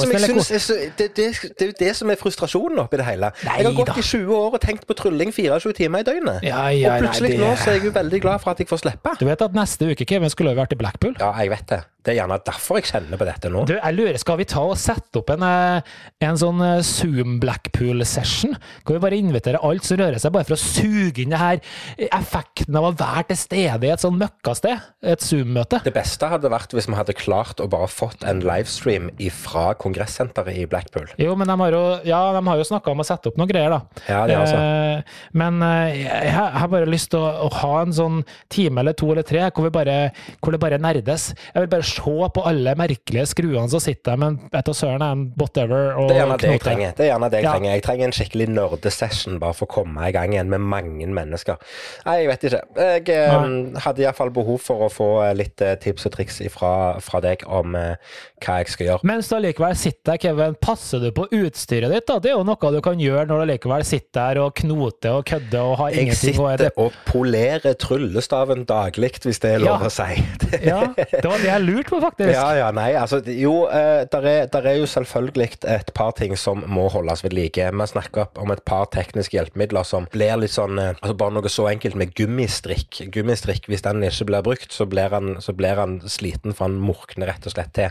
det, det, det er jo det som er frustrasjonen oppi det hele. jeg har gått gått i 20 år og tenkt på trylling 24 timer i døgnet. Ja, ja, og plutselig nei, det- nå så er jeg jo veldig glad for at jeg får slippe. Du vet at neste uke Kevin skulle vært i Blackpool? Ja, jeg vet det. Det er gjerne derfor jeg kjenner på dette nå. Du, jeg lurer, Skal vi ta og sette opp en, eh, en sånn eh, Zoom Blackpool-session? Kan vi bare invitere alt som rører seg, bare for å suge inn det her eh, effekten av å være til stede i et sånn møkkasted? Et Zoom-møte? Det beste hadde vært hvis vi hadde klart å bare fått en livestream fra kongressenteret i Blackpool. Jo, men de har jo, ja, de har jo snakka om å sette opp noen greier, da. Ja, det altså. Eh, men jeg, jeg har bare lyst til å, å ha en sånn time eller to eller tre hvor, vi bare, hvor det bare nerdes. Jeg vil bare se på alle merkelige skruene som sitter men etter søren er en whatever og Det er gjerne det jeg trenger. Det er gjerne det jeg Ja. trenger. Jeg trenger en skikkelig nerdesession bare for å komme i gang igjen med mange mennesker. Nei, jeg vet ikke. Jeg eh, hadde iallfall behov for å få eh, litt eh, tips og triks ifra, fra deg om eh, hva jeg skal gjøre. Mens du allikevel sitter der, Kevin, passer du på utstyret ditt? da? Det er jo noe du kan gjøre når du allikevel sitter der og knoter og kødder og har Jeg ingenting å sitter og polerer tryllestaven daglig, hvis det er lov Ja. å si. Ja, det var det jeg lurte på, faktisk. Ja, ja, nei, altså Jo, eh, der, er, der er jo selvfølgelig et par ting som må holdes ved like. Vi snakker om et par tekniske hjelpemidler som blir litt sånn eh, altså Bare noe så enkelt med gummistrikk. Gummistrikk, hvis den ikke blir brukt, så blir han, så blir han sliten, for han morkner rett og slett til.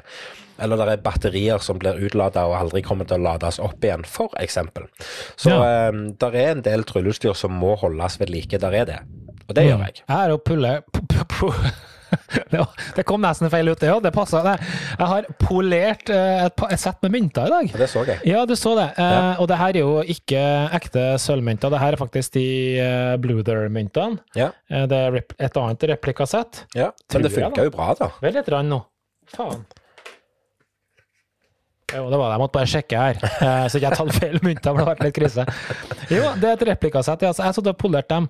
Eller det er batterier som blir utlada og aldri kommer til å lades opp igjen, for eksempel. Så Ja. eh, der er en del trylleutstyr som må holdes ved like. Der er det. Og det gjør jeg. Jeg er jo pulle... Det kom nesten feil ut, det òg. Det passa. Jeg har polert eh, et, et sett med mynter i dag. Det så jeg. Ja, du så det. Eh, Ja. Og det her er jo ikke ekte sølvmynter. Det her er faktisk de uh, Bluther-myntene. Ja, Eh, det er et annet replikasett. ja. Men det funka jo bra, da. Vel litt rann nå. Faen. Jo, det var det. Jeg måtte bare sjekke her, eh, så ikke jeg tar feil mynter. Det vært litt krise. Jo, det er et replikasett. Jeg satt og polerte dem.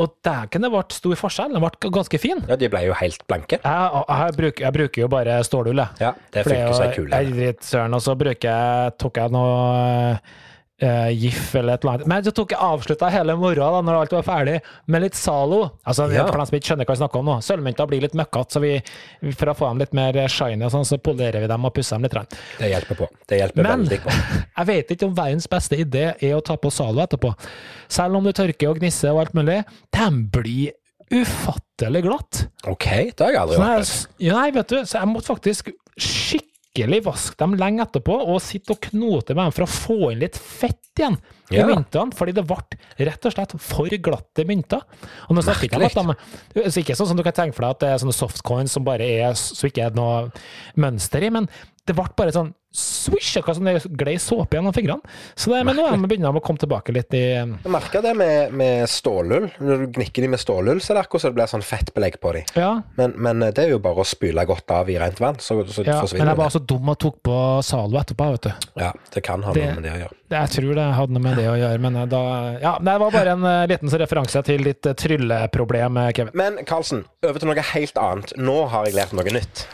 Og dæken, det ble stor forskjell. Den ble ganske fin. Ja, de ble jo helt blanke. Jeg, jeg, bruker, jeg bruker jo bare stålull, jeg. Ja, det er funker seg kule. jeg driter søren, og så bruker jeg tok jeg noe eh, GIF eller et eller annet. Men så tok jeg avslutta hele da når alt var ferdig, med litt Zalo. Altså, Ja. For dem som ikke skjønner hva vi snakker om nå. Sølvmynter blir litt møkkete, så vi, for å få dem litt mer shiny, og sånn, så polerer vi dem og pusser dem litt. rent. Det hjelper på. Det hjelper Men veldig på. jeg vet ikke om verdens beste idé er å ta på Zalo etterpå. Selv om du tørker og gnisser og alt mulig, de blir ufattelig glatt. OK, det har jeg aldri Så jeg, opplevd. ja, nei, vet du, så jeg måtte faktisk skikkelig vaske dem lenge etterpå, og sitte og knote med dem for å få inn litt fett igjen i Ja. myntene, fordi det ble rett og slett for glatte mynter. Og nå snakker ikke jeg om at de, så ikke sånn som du kan tenke for deg at det er sånne softcoins som bare er så ikke er noe mønster i, men det ble bare sånn swish, akkurat som det glei såpe gjennom fingrene. Så det, men nå er de begynner de å komme tilbake litt i Jeg merker det med, med stålull. Når du gnikker de med stålull, så er det akkurat så det blir sånn fettbelegg på de. Ja, Men, men det er jo bare å spyle godt av i rent vann, så, så ja men forsvinner jeg var det. så dum og tok på Zalo etterpå, vet du. Ja, det kan ha Det- noe med det å gjøre. Jeg tror det hadde noe med det å gjøre, men da Ja, det var bare en eh, liten referanse til ditt eh, trylleproblem, eh, Kevin. Men Karlsen, over til noe helt annet. Nå har jeg lært noe nytt.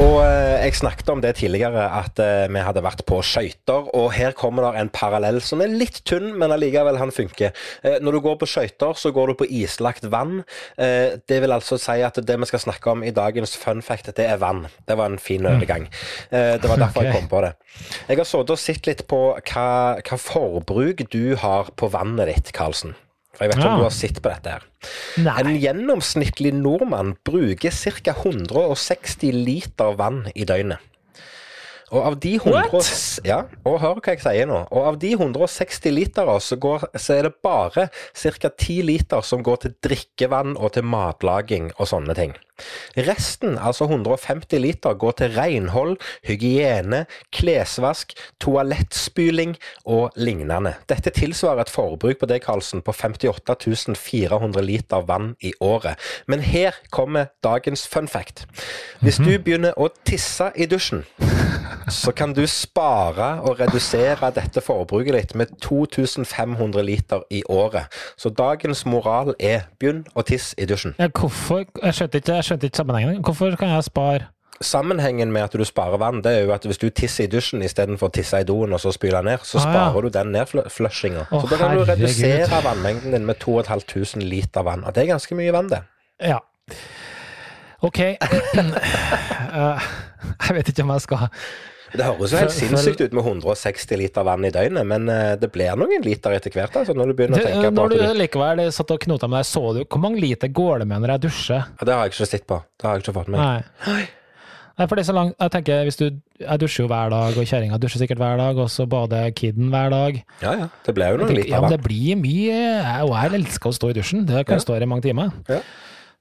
Og eh, jeg snakket om det tidligere, at eh, vi hadde vært på skøyter. Og her kommer det en parallell som er litt tynn, men allikevel han funker. Eh, når du går på skøyter, så går du på islagt vann. Eh, det vil altså si at det vi skal snakke om i dagens fun fact, det er vann. Det var en fin overgang. Eh, det var derfor jeg kom på det. Jeg har sittet og sett litt på hva, hva forbruk du har på vannet ditt, Karlsen. For jeg vet ikke Ja. om du har sett på dette her. En gjennomsnittlig nordmann bruker ca. 160 liter vann i døgnet. Og av de 100, What? Ja, og hør hva jeg sier nå. Og av de 160 liter, så, går, så er det bare ca. 10 liter som går til drikkevann og til matlaging og sånne ting. Resten, altså 150 liter, går til renhold, hygiene, klesvask, toalettspyling og lignende. Dette tilsvarer et forbruk på det, Karlsen, på 58 400 liter vann i året. Men her kommer dagens fun fact. Hvis du begynner å tisse i dusjen, så kan du spare og redusere dette forbruket ditt med 2500 liter i året. Så dagens moral er begynn å tisse i dusjen. Ja, Hvorfor? Jeg skjønte ikke, jeg skjønte ikke sammenhengen. Hvorfor kan jeg spare Sammenhengen med at du sparer vann, det er jo at hvis du tisser i dusjen istedenfor å tisse i doen og så spyle ned, så Ah, ja. sparer du den nedflushinga. Så da kan du herregud. redusere vannmengden din med 2500 liter vann. Og det er ganske mye vann, det. Ja. OK. Eh, jeg vet ikke om jeg skal Det høres jo helt sinnssykt ut med 160 liter vann i døgnet, men eh, det blir noen liter etter hvert. Altså, når du begynner å tenke på Når du du likevel satt og knota med deg, så du hvor mange liter går det med når jeg dusjer? Ja, Det har jeg ikke sett på. Det har jeg ikke fått med. Nei. Nei, for det er så langt Jeg tenker, hvis du Jeg dusjer jo hver dag, og kjerringa dusjer sikkert hver dag, og så bader kiden hver dag. Ja, ja. Det blir jo noen liter ja, men det blir mye jeg- Og jeg elsker å stå i dusjen. Det kan Ja. stå her i mange timer. Ja.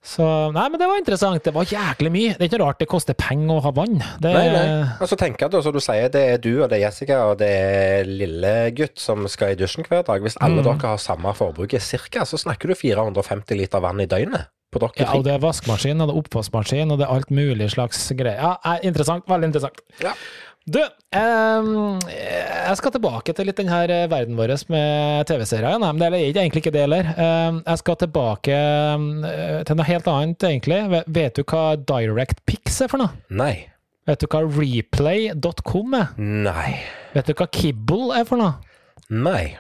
Så Nei, men det var interessant. Det var jæklig mye. Det er ikke rart det koster penger å ha vann. Det, Nei, nei. Altså, tenk at du, som du sier, det er du og det er Jessica og det er lillegutt som skal i dusjen hver dag. Hvis alle Mm. dere har samme forbruket cirka, så snakker du 450 liter vann i døgnet på dere Ja, og det er vaskemaskin, og det er oppvaskmaskin, og det er alt mulig slags greier. Ja, eh, interessant. Veldig interessant. Ja. Du, ehm, jeg skal tilbake til litt den her eh, verden vår med TV-serier. Nei, men det er egentlig ikke det heller. Jeg skal tilbake eh, til noe helt annet, egentlig. Vet- du hva Direct Pix er for noe? Nei. Vet du hva replay.com er? Nei. Vet du hva Kibble er for noe? Nei.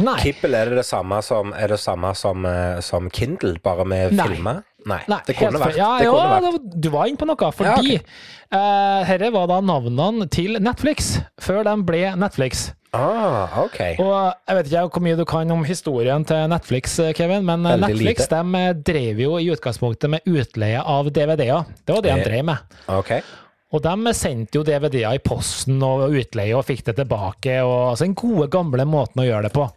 Nei. Kibble er det det samme som, det samme som, eh, som Kindle, bare med Nei. filmer? Nei, Nei, det kunne vært. Ja, det ja, kunne vært. du var inne på noe, fordi eh, herre var da navnene til Netflix, før de ble Netflix. Ah, ok. Og jeg vet ikke hvor mye du kan om historien til Netflix, eh, Kevin, men eh, Veldig Netflix lite. de drev jo i utgangspunktet med utleie av DVD-er. Det var det de drev med. Okay. Og de sendte jo DVD-er i posten og utleie og fikk det tilbake. og altså Den gode, gamle måten å gjøre det på.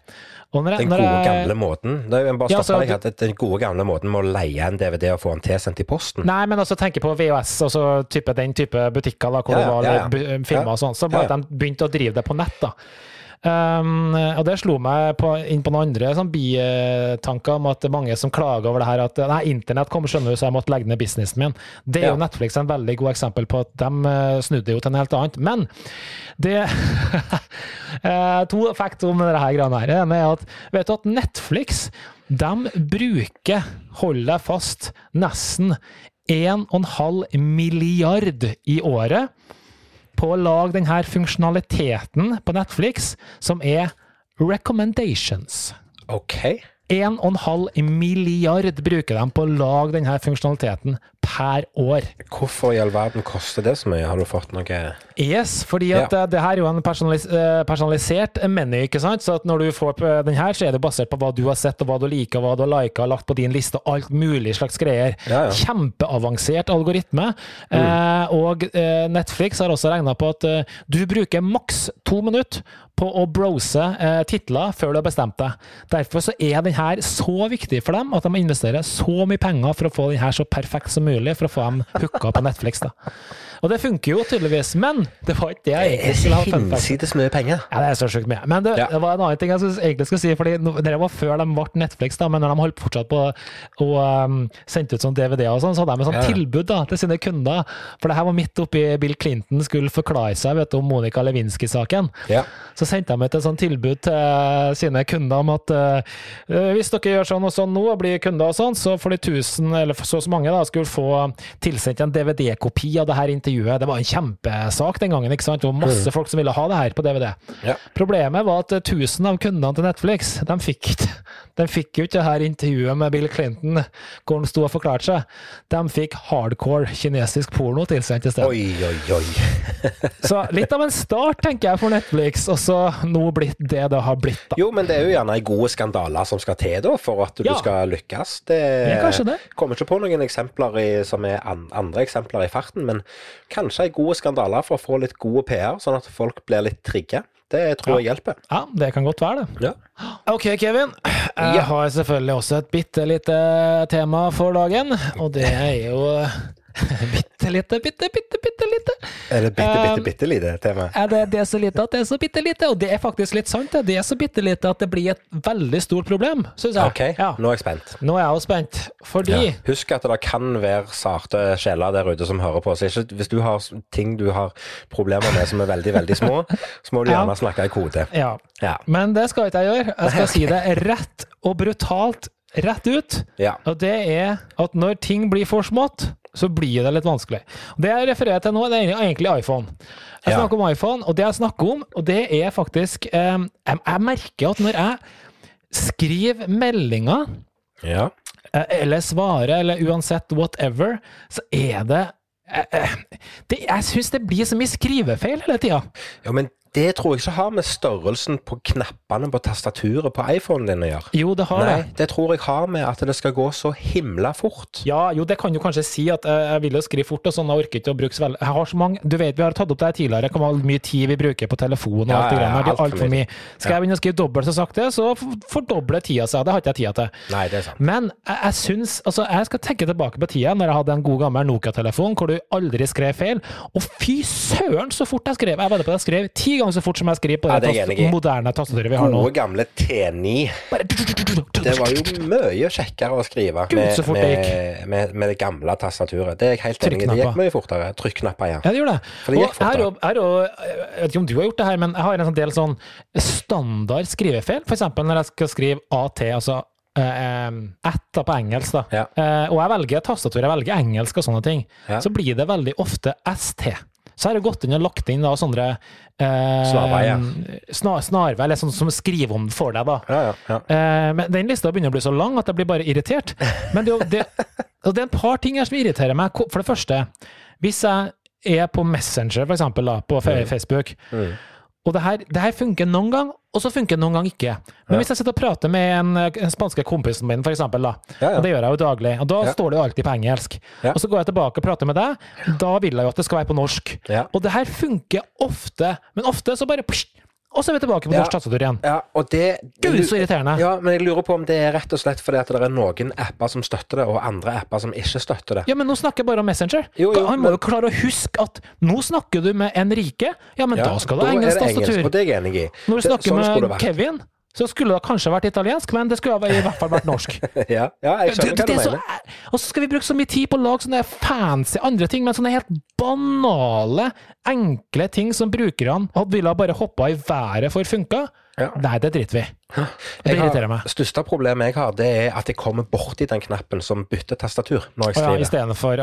Jeg- Den gode, jeg- gamle måten. Er bare Ja, stoppe så- deg at Den gode, gamle måten med å leie en DVD og få den tilsendt i posten. Nei, men altså tenke på VHS, altså type, den type butikker da, hvor Ja, det var ja, filmer og sånn. Så bare at de begynte å drive det på nett, da. Um, og det slo meg på, inn på noen andre sånn bitanker om at det er mange som klager over det her at nei, internett kom, skjønner du, så jeg måtte legge ned businessen min. Det er Ja. jo Netflix en veldig god eksempel på at de eh, snudde jo til noe helt annet. Men det eh, To facts om dette her greiene her. Det er at vet du at Netflix de bruker, hold deg fast, nesten 1,5 milliard i året på å lage denne funksjonaliteten på Netflix som er recommendations. Ok. 1,5 milliard bruker de på å lage denne funksjonaliteten per år. Hvorfor i all verden koster det så mye? Har du fått noe Yes, fordi at ja. det her er jo en personalis eh, personalisert meny, ikke sant? Så at når du får den her, så er det basert på hva du har sett, og hva du liker, og hva du har lika, lagt på din liste, og alt mulig slags greier. Ja, ja. Kjempeavansert algoritme. Eh, og eh, Netflix har også regna på at eh, du bruker maks to minutter på å brose eh, titler før du har bestemt deg. Derfor så er den her så viktig for dem at de investerer så mye penger for å få den her så perfekt som mulig, for å få dem hooka på Netflix. da. Og det funker jo tydeligvis, men det var ikke det jeg egentlig skulle ha funnet. hinsides mye penger. Ja, det er så sjukt mye. Men det, Ja. det var en annen ting jeg skulle, egentlig skulle si, fordi det var før de ble Netflix, da, men når de holdt fortsatt på å um, sendte ut sånn DVD og sånn, så hadde de et sånt Ja, ja. tilbud da, til sine kunder. For det her var midt oppi Bill Clinton skulle forklare seg vet du, om Monica Lewinsky-saken. Ja. Så sendte de ut et sånt tilbud til sine kunder om at uh, hvis dere gjør sånn og sånn nå, og blir kunder og sånn, så får de 1000, eller så og så mange, da, skulle få tilsendt en DVD-kopi av det her intervjuet. Det var en kjempesak den gangen, ikke sant? Det var masse folk som ville ha det her på DVD. Ja. Problemet var at 1000 av kundene til Netflix, de fikk, de fikk jo ikke det her intervjuet med Bill Clinton, hvor han sto og forklarte seg. De fikk hardcore kinesisk porno tilsendt i stedet. Oi, oi, oi. Så litt av en start, tenker jeg, for Netflix, og så nå blitt det det har blitt, da. Jo, men det er jo gjerne gode skandaler som skal til da, for at du Ja. skal lykkes. Det kanskje det. kommer ikke på noen eksempler i, som er an, andre eksempler i farten, men kanskje en gode skandaler for å få litt gode PR, sånn at folk blir litt trigga. Det tror jeg hjelper. Ja, det kan godt være, det. Ja. Ok, Kevin. Jeg Ja. har selvfølgelig også et bitte lite tema for dagen, og det er jo bitte lite, bitte, bitte, bitte lite. Er det bitte, bitte, Um, bitte lite tema? Er det, det er så lite at det er så bitte lite, og det er faktisk litt sant. Det Det er så bitte lite at det blir et veldig stort problem, syns jeg. Ok, Ja. nå er jeg spent. Nå er jeg også spent, fordi Ja. Husk at det kan være sarte sjeler der ute som hører på. Så ikke, hvis du har ting du har problemer med som er veldig, veldig små, så må du Ja. gjerne snakke i kode. Ja. Ja. Men det skal ikke jeg gjøre. Jeg skal si det rett og brutalt rett ut. Ja. Og det er at når ting blir for smått, så blir det litt vanskelig. Det jeg refererer til nå, det er egentlig iPhone. Jeg Ja. snakker om iPhone, og det jeg snakker om, og det er faktisk eh, jeg, jeg merker at når jeg skriver meldinger, ja. eh, eller svarer, eller uansett whatever, så er det eh, eh, det, Jeg syns det blir så mye skrivefeil hele tida. Ja, men det tror jeg ikke har med størrelsen på knappene på tastaturet på iPhonen din å gjøre. Jo, det har Nei, det. det tror jeg har med at det skal gå så himla fort. Ja, jo, det kan jo kanskje si at eh, jeg vil jo skrive fort, og sånn, jeg orker ikke å bruke så veldig Jeg har så mange Du vet, vi har tatt opp det her tidligere, hvor mye tid vi bruker på telefon og Ja, alt det greiene. ja, for altfor mye. Skal jeg begynne å skrive dobbelt så sakte, så fordobler tida seg. Det har ikke jeg tida til. Nei, det er sant. Men jeg, jeg syns Altså, jeg skal tenke tilbake på tida når jeg hadde en god gammel Nokia-telefon hvor du aldri skrev feil. Og fy søren så fort jeg skrev! Jeg vedder på at jeg skrev ti ganger så fort som jeg skriver på Ja, det, det jeg tast- moderne tastaturet vi har nå. Gode gamle T9. Det var jo mye kjekkere å skrive med, det med, med, med det gamle tastaturet. Det er jeg helt enig i. Det gikk mye fortere. Trykknapper, ja. Ja, det gjør det. For det gikk fortere. Og har jo, jeg vet ikke om du har gjort det her, men jeg har en sånn del sånn standard skrivefeil. Eksempel når jeg skal skrive AT, altså eh, at på engelsk, da. Ja. Eh, og jeg velger tastatur, jeg velger engelsk og sånne ting. Ja. Så blir det veldig ofte ST. så har jeg gått inn og lagt inn da sånne eh, Snarveier. Snar, snarvei, eller sånn som skriver om for deg, da. Ja, ja, ja. Eh, men den lista begynner å bli så lang at jeg blir bare irritert. Men det, det, det er en par ting her som irriterer meg. For det første, hvis jeg er på Messenger, for eksempel, da, på Facebook, Facebook, Mm. Og det her, det her funker noen gang, og så funker det noen gang ikke. Men Ja. hvis jeg sitter og prater med en, en spanske kompisen min, for eksempel, da, Ja, og det gjør jeg jo daglig, og da står det jo alltid på engelsk. Og så går jeg tilbake og prater med deg, da vil jeg jo at det skal være på norsk. Og det her funker ofte, men ofte så bare pst, og så er vi tilbake på Ja. norsk tastatur igjen. ja og det Gud, så irriterende. Ja, men jeg lurer på om det er rett og slett fordi at det er noen apper som støtter det, og andre apper som ikke støtter det. Ja, men nå snakker jeg bare om Messenger. Jo, jo, Han må men- jo klare å huske at nå snakker du med Enrique, ja, men Ja, da skal du ha er engelsk det engelsk, tastatur. Og det er jeg enig i. Når du Det- snakker sånn med. Kevin, så skulle det kanskje vært italiensk, men det skulle i hvert fall vært norsk. Ja, ja, jeg skjønner hva du så, mener. og så skal vi bruke så mye tid på å lage sånne fancy andre ting, men sånne helt banale, enkle ting som brukerne ville bare hoppa i været for funka. Ja. Nei, det driter vi i. Det irriterer meg. største problemet jeg har, det er at jeg kommer borti den knappen som bytter tastatur når jeg skriver. ja. Istedenfor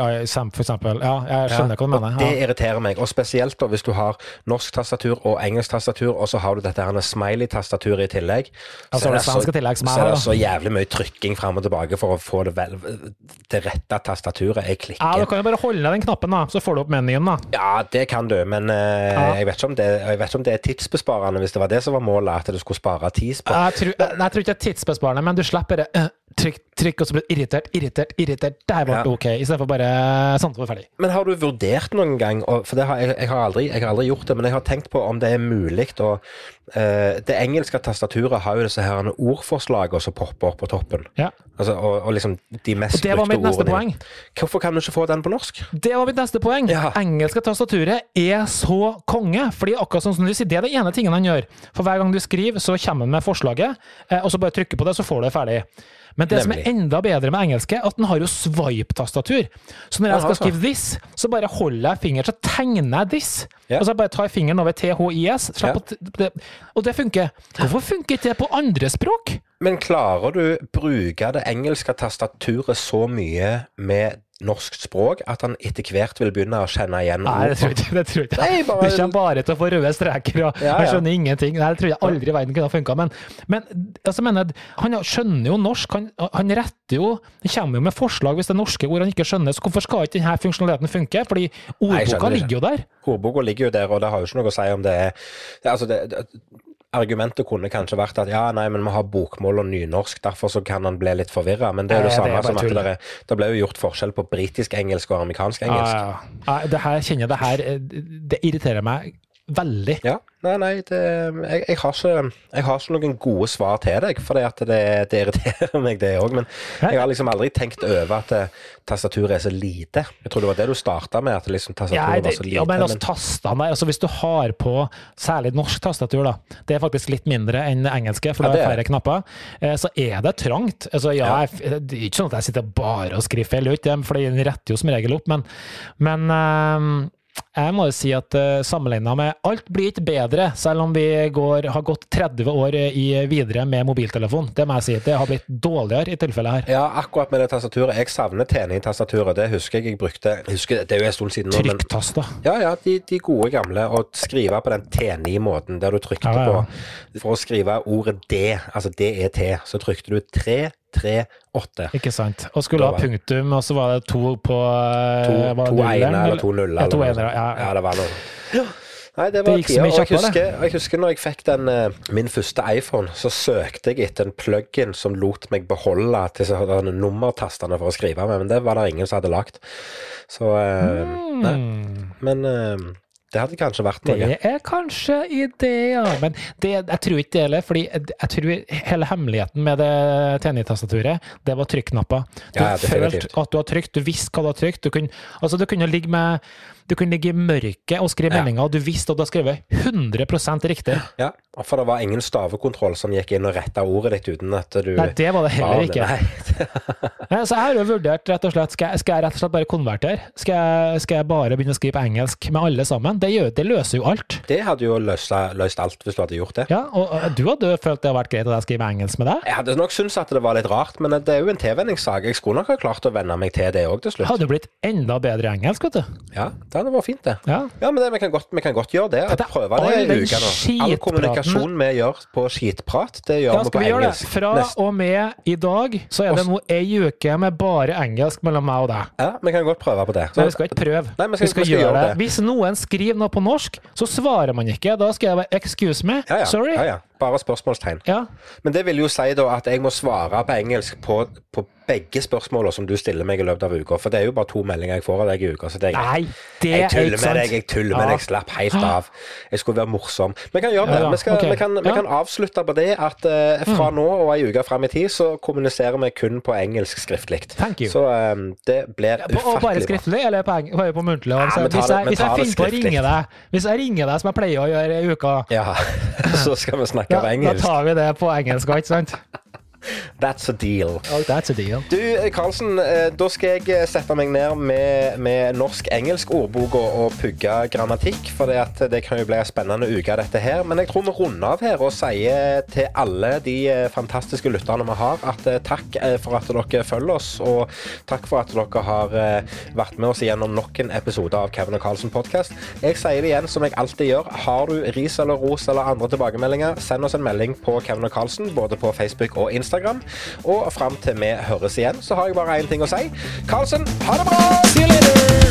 for eksempel. Ja, jeg skjønner hva du mener. Ja. Det irriterer meg, og spesielt da hvis du har norsk tastatur og engelsk tastatur, og så har du dette smiley-tastaturet i tillegg. Ja, så du det, så, tillegg, som så er det så jævlig mye trykking fram og tilbake for å få det, vel, det rette tastaturet. Jeg klikker. Ja, du kan jo bare holde ned den knappen, da, så får du opp menyen, da. Ja, det kan du, men uh, Ja. jeg, vet om det, jeg vet ikke om det er tidsbesparende, hvis det var det som var målet, at du skulle spare tid. Jeg tror, jeg tror ikke det er tidsbesparende, men du slipper det øh, trykk, trykk, og så blir det irritert, irritert, irritert. Der ble det Ja. ok, istedenfor bare sånn, så var det ferdig. Men har du vurdert noen gang, for det har, jeg, jeg, har aldri, jeg har aldri gjort det, men jeg har tenkt på om det er mulig å uh, Det engelske tastaturet har jo disse her ordforslagene som popper opp på toppen. Ja. Altså, og, og liksom de mest Og det var mitt neste ordene. poeng. Hvorfor kan du ikke få den på norsk? Det var mitt neste poeng. Ja. Engelske tastaturet er så konge. fordi akkurat sånn som du sier, Det er det ene tingen han gjør. For hver gang du skriver, så kommer han med forslaget, eh, og så bare trykker på det, så får du det ferdig. Men det som er enda bedre med engelske, at den har jo swipe-tastatur. Så når jeg skal skrive this, så bare holder jeg fingeren, så tegner jeg this. Ja. Og så bare tar jeg fingeren over THIS, Ja. og det funker. Hvorfor funker ikke det på andre språk? Men klarer du bruke det engelske tastaturet så mye med norsk språk at han etter hvert vil begynne å kjenne igjen Nei, det tror jeg ikke. Det tror jeg. Nei, bare- Det kommer bare til å få røde streker, og Ja, jeg skjønner ingenting. Nei, det tror jeg aldri i verden kunne ha funka. Men, men altså, mener, han skjønner jo norsk. Han, han retter jo Han kommer jo med forslag hvis det er norske ord han ikke skjønner. Så hvorfor skal ikke denne funksjonaliteten funke? Fordi ordboka Nei, ligger jo der. Ordboka ligger jo der, og det har jo ikke noe å si om det er det, er altså det, det, Argumentet kunne kanskje vært at ja, nei, men vi har bokmål og nynorsk, derfor så kan han bli litt forvirra. Men det er jo det Nei, det samme bare som at det, er, det ble jo gjort forskjell på britisk-engelsk og amerikansk-engelsk. Ja, ja. Ja, det her kjenner jeg det her eh, Det irriterer meg veldig. Ja, nei, nei, det, jeg, jeg, har ikke, jeg har ikke noen gode svar til deg, for det, at det, det irriterer meg, det òg. Men jeg har liksom aldri tenkt over at eh, tastaturet er så lite. Jeg tror det var det du starta med, at liksom Ja, tastaturet det, var så lite. ja, men altså, men- tastene altså hvis du har på særlig norsk tastatur, da, det er faktisk litt mindre enn engelske, for Ja, det er er flere knapper, eh, så er det trangt. Altså, ja, Ja. jeg, det er ikke sånn at jeg sitter bare og skriver feil, for den retter jo som regel opp, men, men eh, jeg må jo si at uh, sammenligna med Alt blir ikke bedre, selv om vi går, har gått 30 år i, videre med mobiltelefon. Det må jeg si. Det har blitt dårligere i tilfellet her. Ja, akkurat med det tastaturet. Jeg savner TNI-tastaturet. Det husker jeg jeg brukte husker, Det er jo en stund siden nå, Trykktaster. Ja, ja, de, de gode gamle. Å skrive på den TNI-måten der du trykte Ja, ja. på For å skrive ordet D, altså DET, så trykte du 3, 3, 8. Ikke sant. Og skulle ha punktum, og så var det to på eh, To, det to nulleren, ene eller to nuller. Ja, to enere, ja, ja, ja. det var noe. Nei, det Det var så tida. Og jeg husker, jeg husker når jeg fikk den, eh, min første iPhone, så søkte jeg etter en plug-in som lot meg beholde disse her nummertastene for å skrive med, men det var det ingen som hadde lagt. Så mm. nei. Men det hadde kanskje vært noe. Det er kanskje ideer, men det, jeg tror ikke det heller. fordi jeg, tror hele hemmeligheten med det TNI-tastaturet, det var trykknapper. Du ja, følte at du har trykt, du visste hva du har trykt. Du kunne, altså, du kunne ligge med du kunne ligge i mørket og skrive Ja. meldinger, og du visste at du har skrevet 100 riktig. Ja, for det var ingen stavekontroll som gikk inn og retta ordet ditt uten at du Nei, det var det heller ikke. Nei. Så jeg har jo vurdert rett og slett, skal jeg, skal jeg rett og slett bare konvertere? Skal jeg, skal jeg bare begynne å skrive på engelsk med alle sammen? Det, gjør, det løser jo alt. Det hadde jo løst, løst alt hvis du hadde gjort det. Ja, og og du hadde jo følt det hadde vært greit at jeg skriver engelsk med deg? Jeg hadde nok syntes at det var litt rart, men det er jo en tilvenningssak. Jeg skulle nok ha klart å venne meg til det òg til slutt. Hadde jo blitt enda bedre i engelsk, vet du. Ja, det hadde vært fint, det. Ja. Ja, men det, vi, kan godt, vi kan godt gjøre det. Prøve det i uka nå. All kommunikasjon vi gjør på skitprat, det gjør Ja, vi på vi gjøre det? Fra Nest- og med i dag så er det nå ei uke med bare engelsk mellom meg og deg. Ja, vi kan godt prøve på det. Nei, vi skal ikke prøve. Nei, vi skal- vi skal vi skal gjøre det. det. Hvis noen skriver noe på norsk, så svarer man ikke. Da skal jeg bare 'excuse me', ja, ja. sorry. Ja, ja. Bare spørsmålstegn. Ja. Men det vil jo si da at jeg må svare på engelsk på, på begge spørsmålene som du stiller meg i løpet av uka. For det er jo bare to meldinger jeg får av deg i uka. Så det er. Nei, det Jeg er tuller med deg, jeg tuller med Ja. deg. Slapp helt av. Jeg skulle være morsom. Vi kan gjøre det. Ja, ja, Vi, skal, okay. vi, kan, vi Ja. Mm. kan avslutte på det at uh, fra nå og ei uke fram i tid, så kommuniserer vi kun på engelsk skriftlig. Thank you. Så eh, det blir På, bra. bare ufattelig skriftlig, eller på, bare på muntlig? Ja, Altså, vi hvis jeg, hvis jeg finner på å ringe deg, hvis jeg ringer deg som jeg pleier å gjøre i uka, Ja, så skal vi snakke ja, på da tar vi det på engelsk, ikke sant? That's a deal. That's a deal. Du, Karlsen, eh, da skal jeg eh, sette meg ned med, med norsk-engelsk ordboka og pugge grammatikk, for det, kan jo bli en spennende uke, dette her. Men jeg tror vi runder av her og sier til alle de eh, fantastiske lytterne vi har, at takk for at dere følger oss, og takk for at dere har vært med oss gjennom nok en episode av Kevin og Karlsen podkast. Jeg sier det igjen, som jeg alltid gjør. Har du ris eller ros eller andre tilbakemeldinger, send oss en melding på Kevin og Karlsen, både på Facebook og Instagram. Og fram til vi høres igjen, så har jeg bare én ting å si. Karlsen, ha det bra! See you later!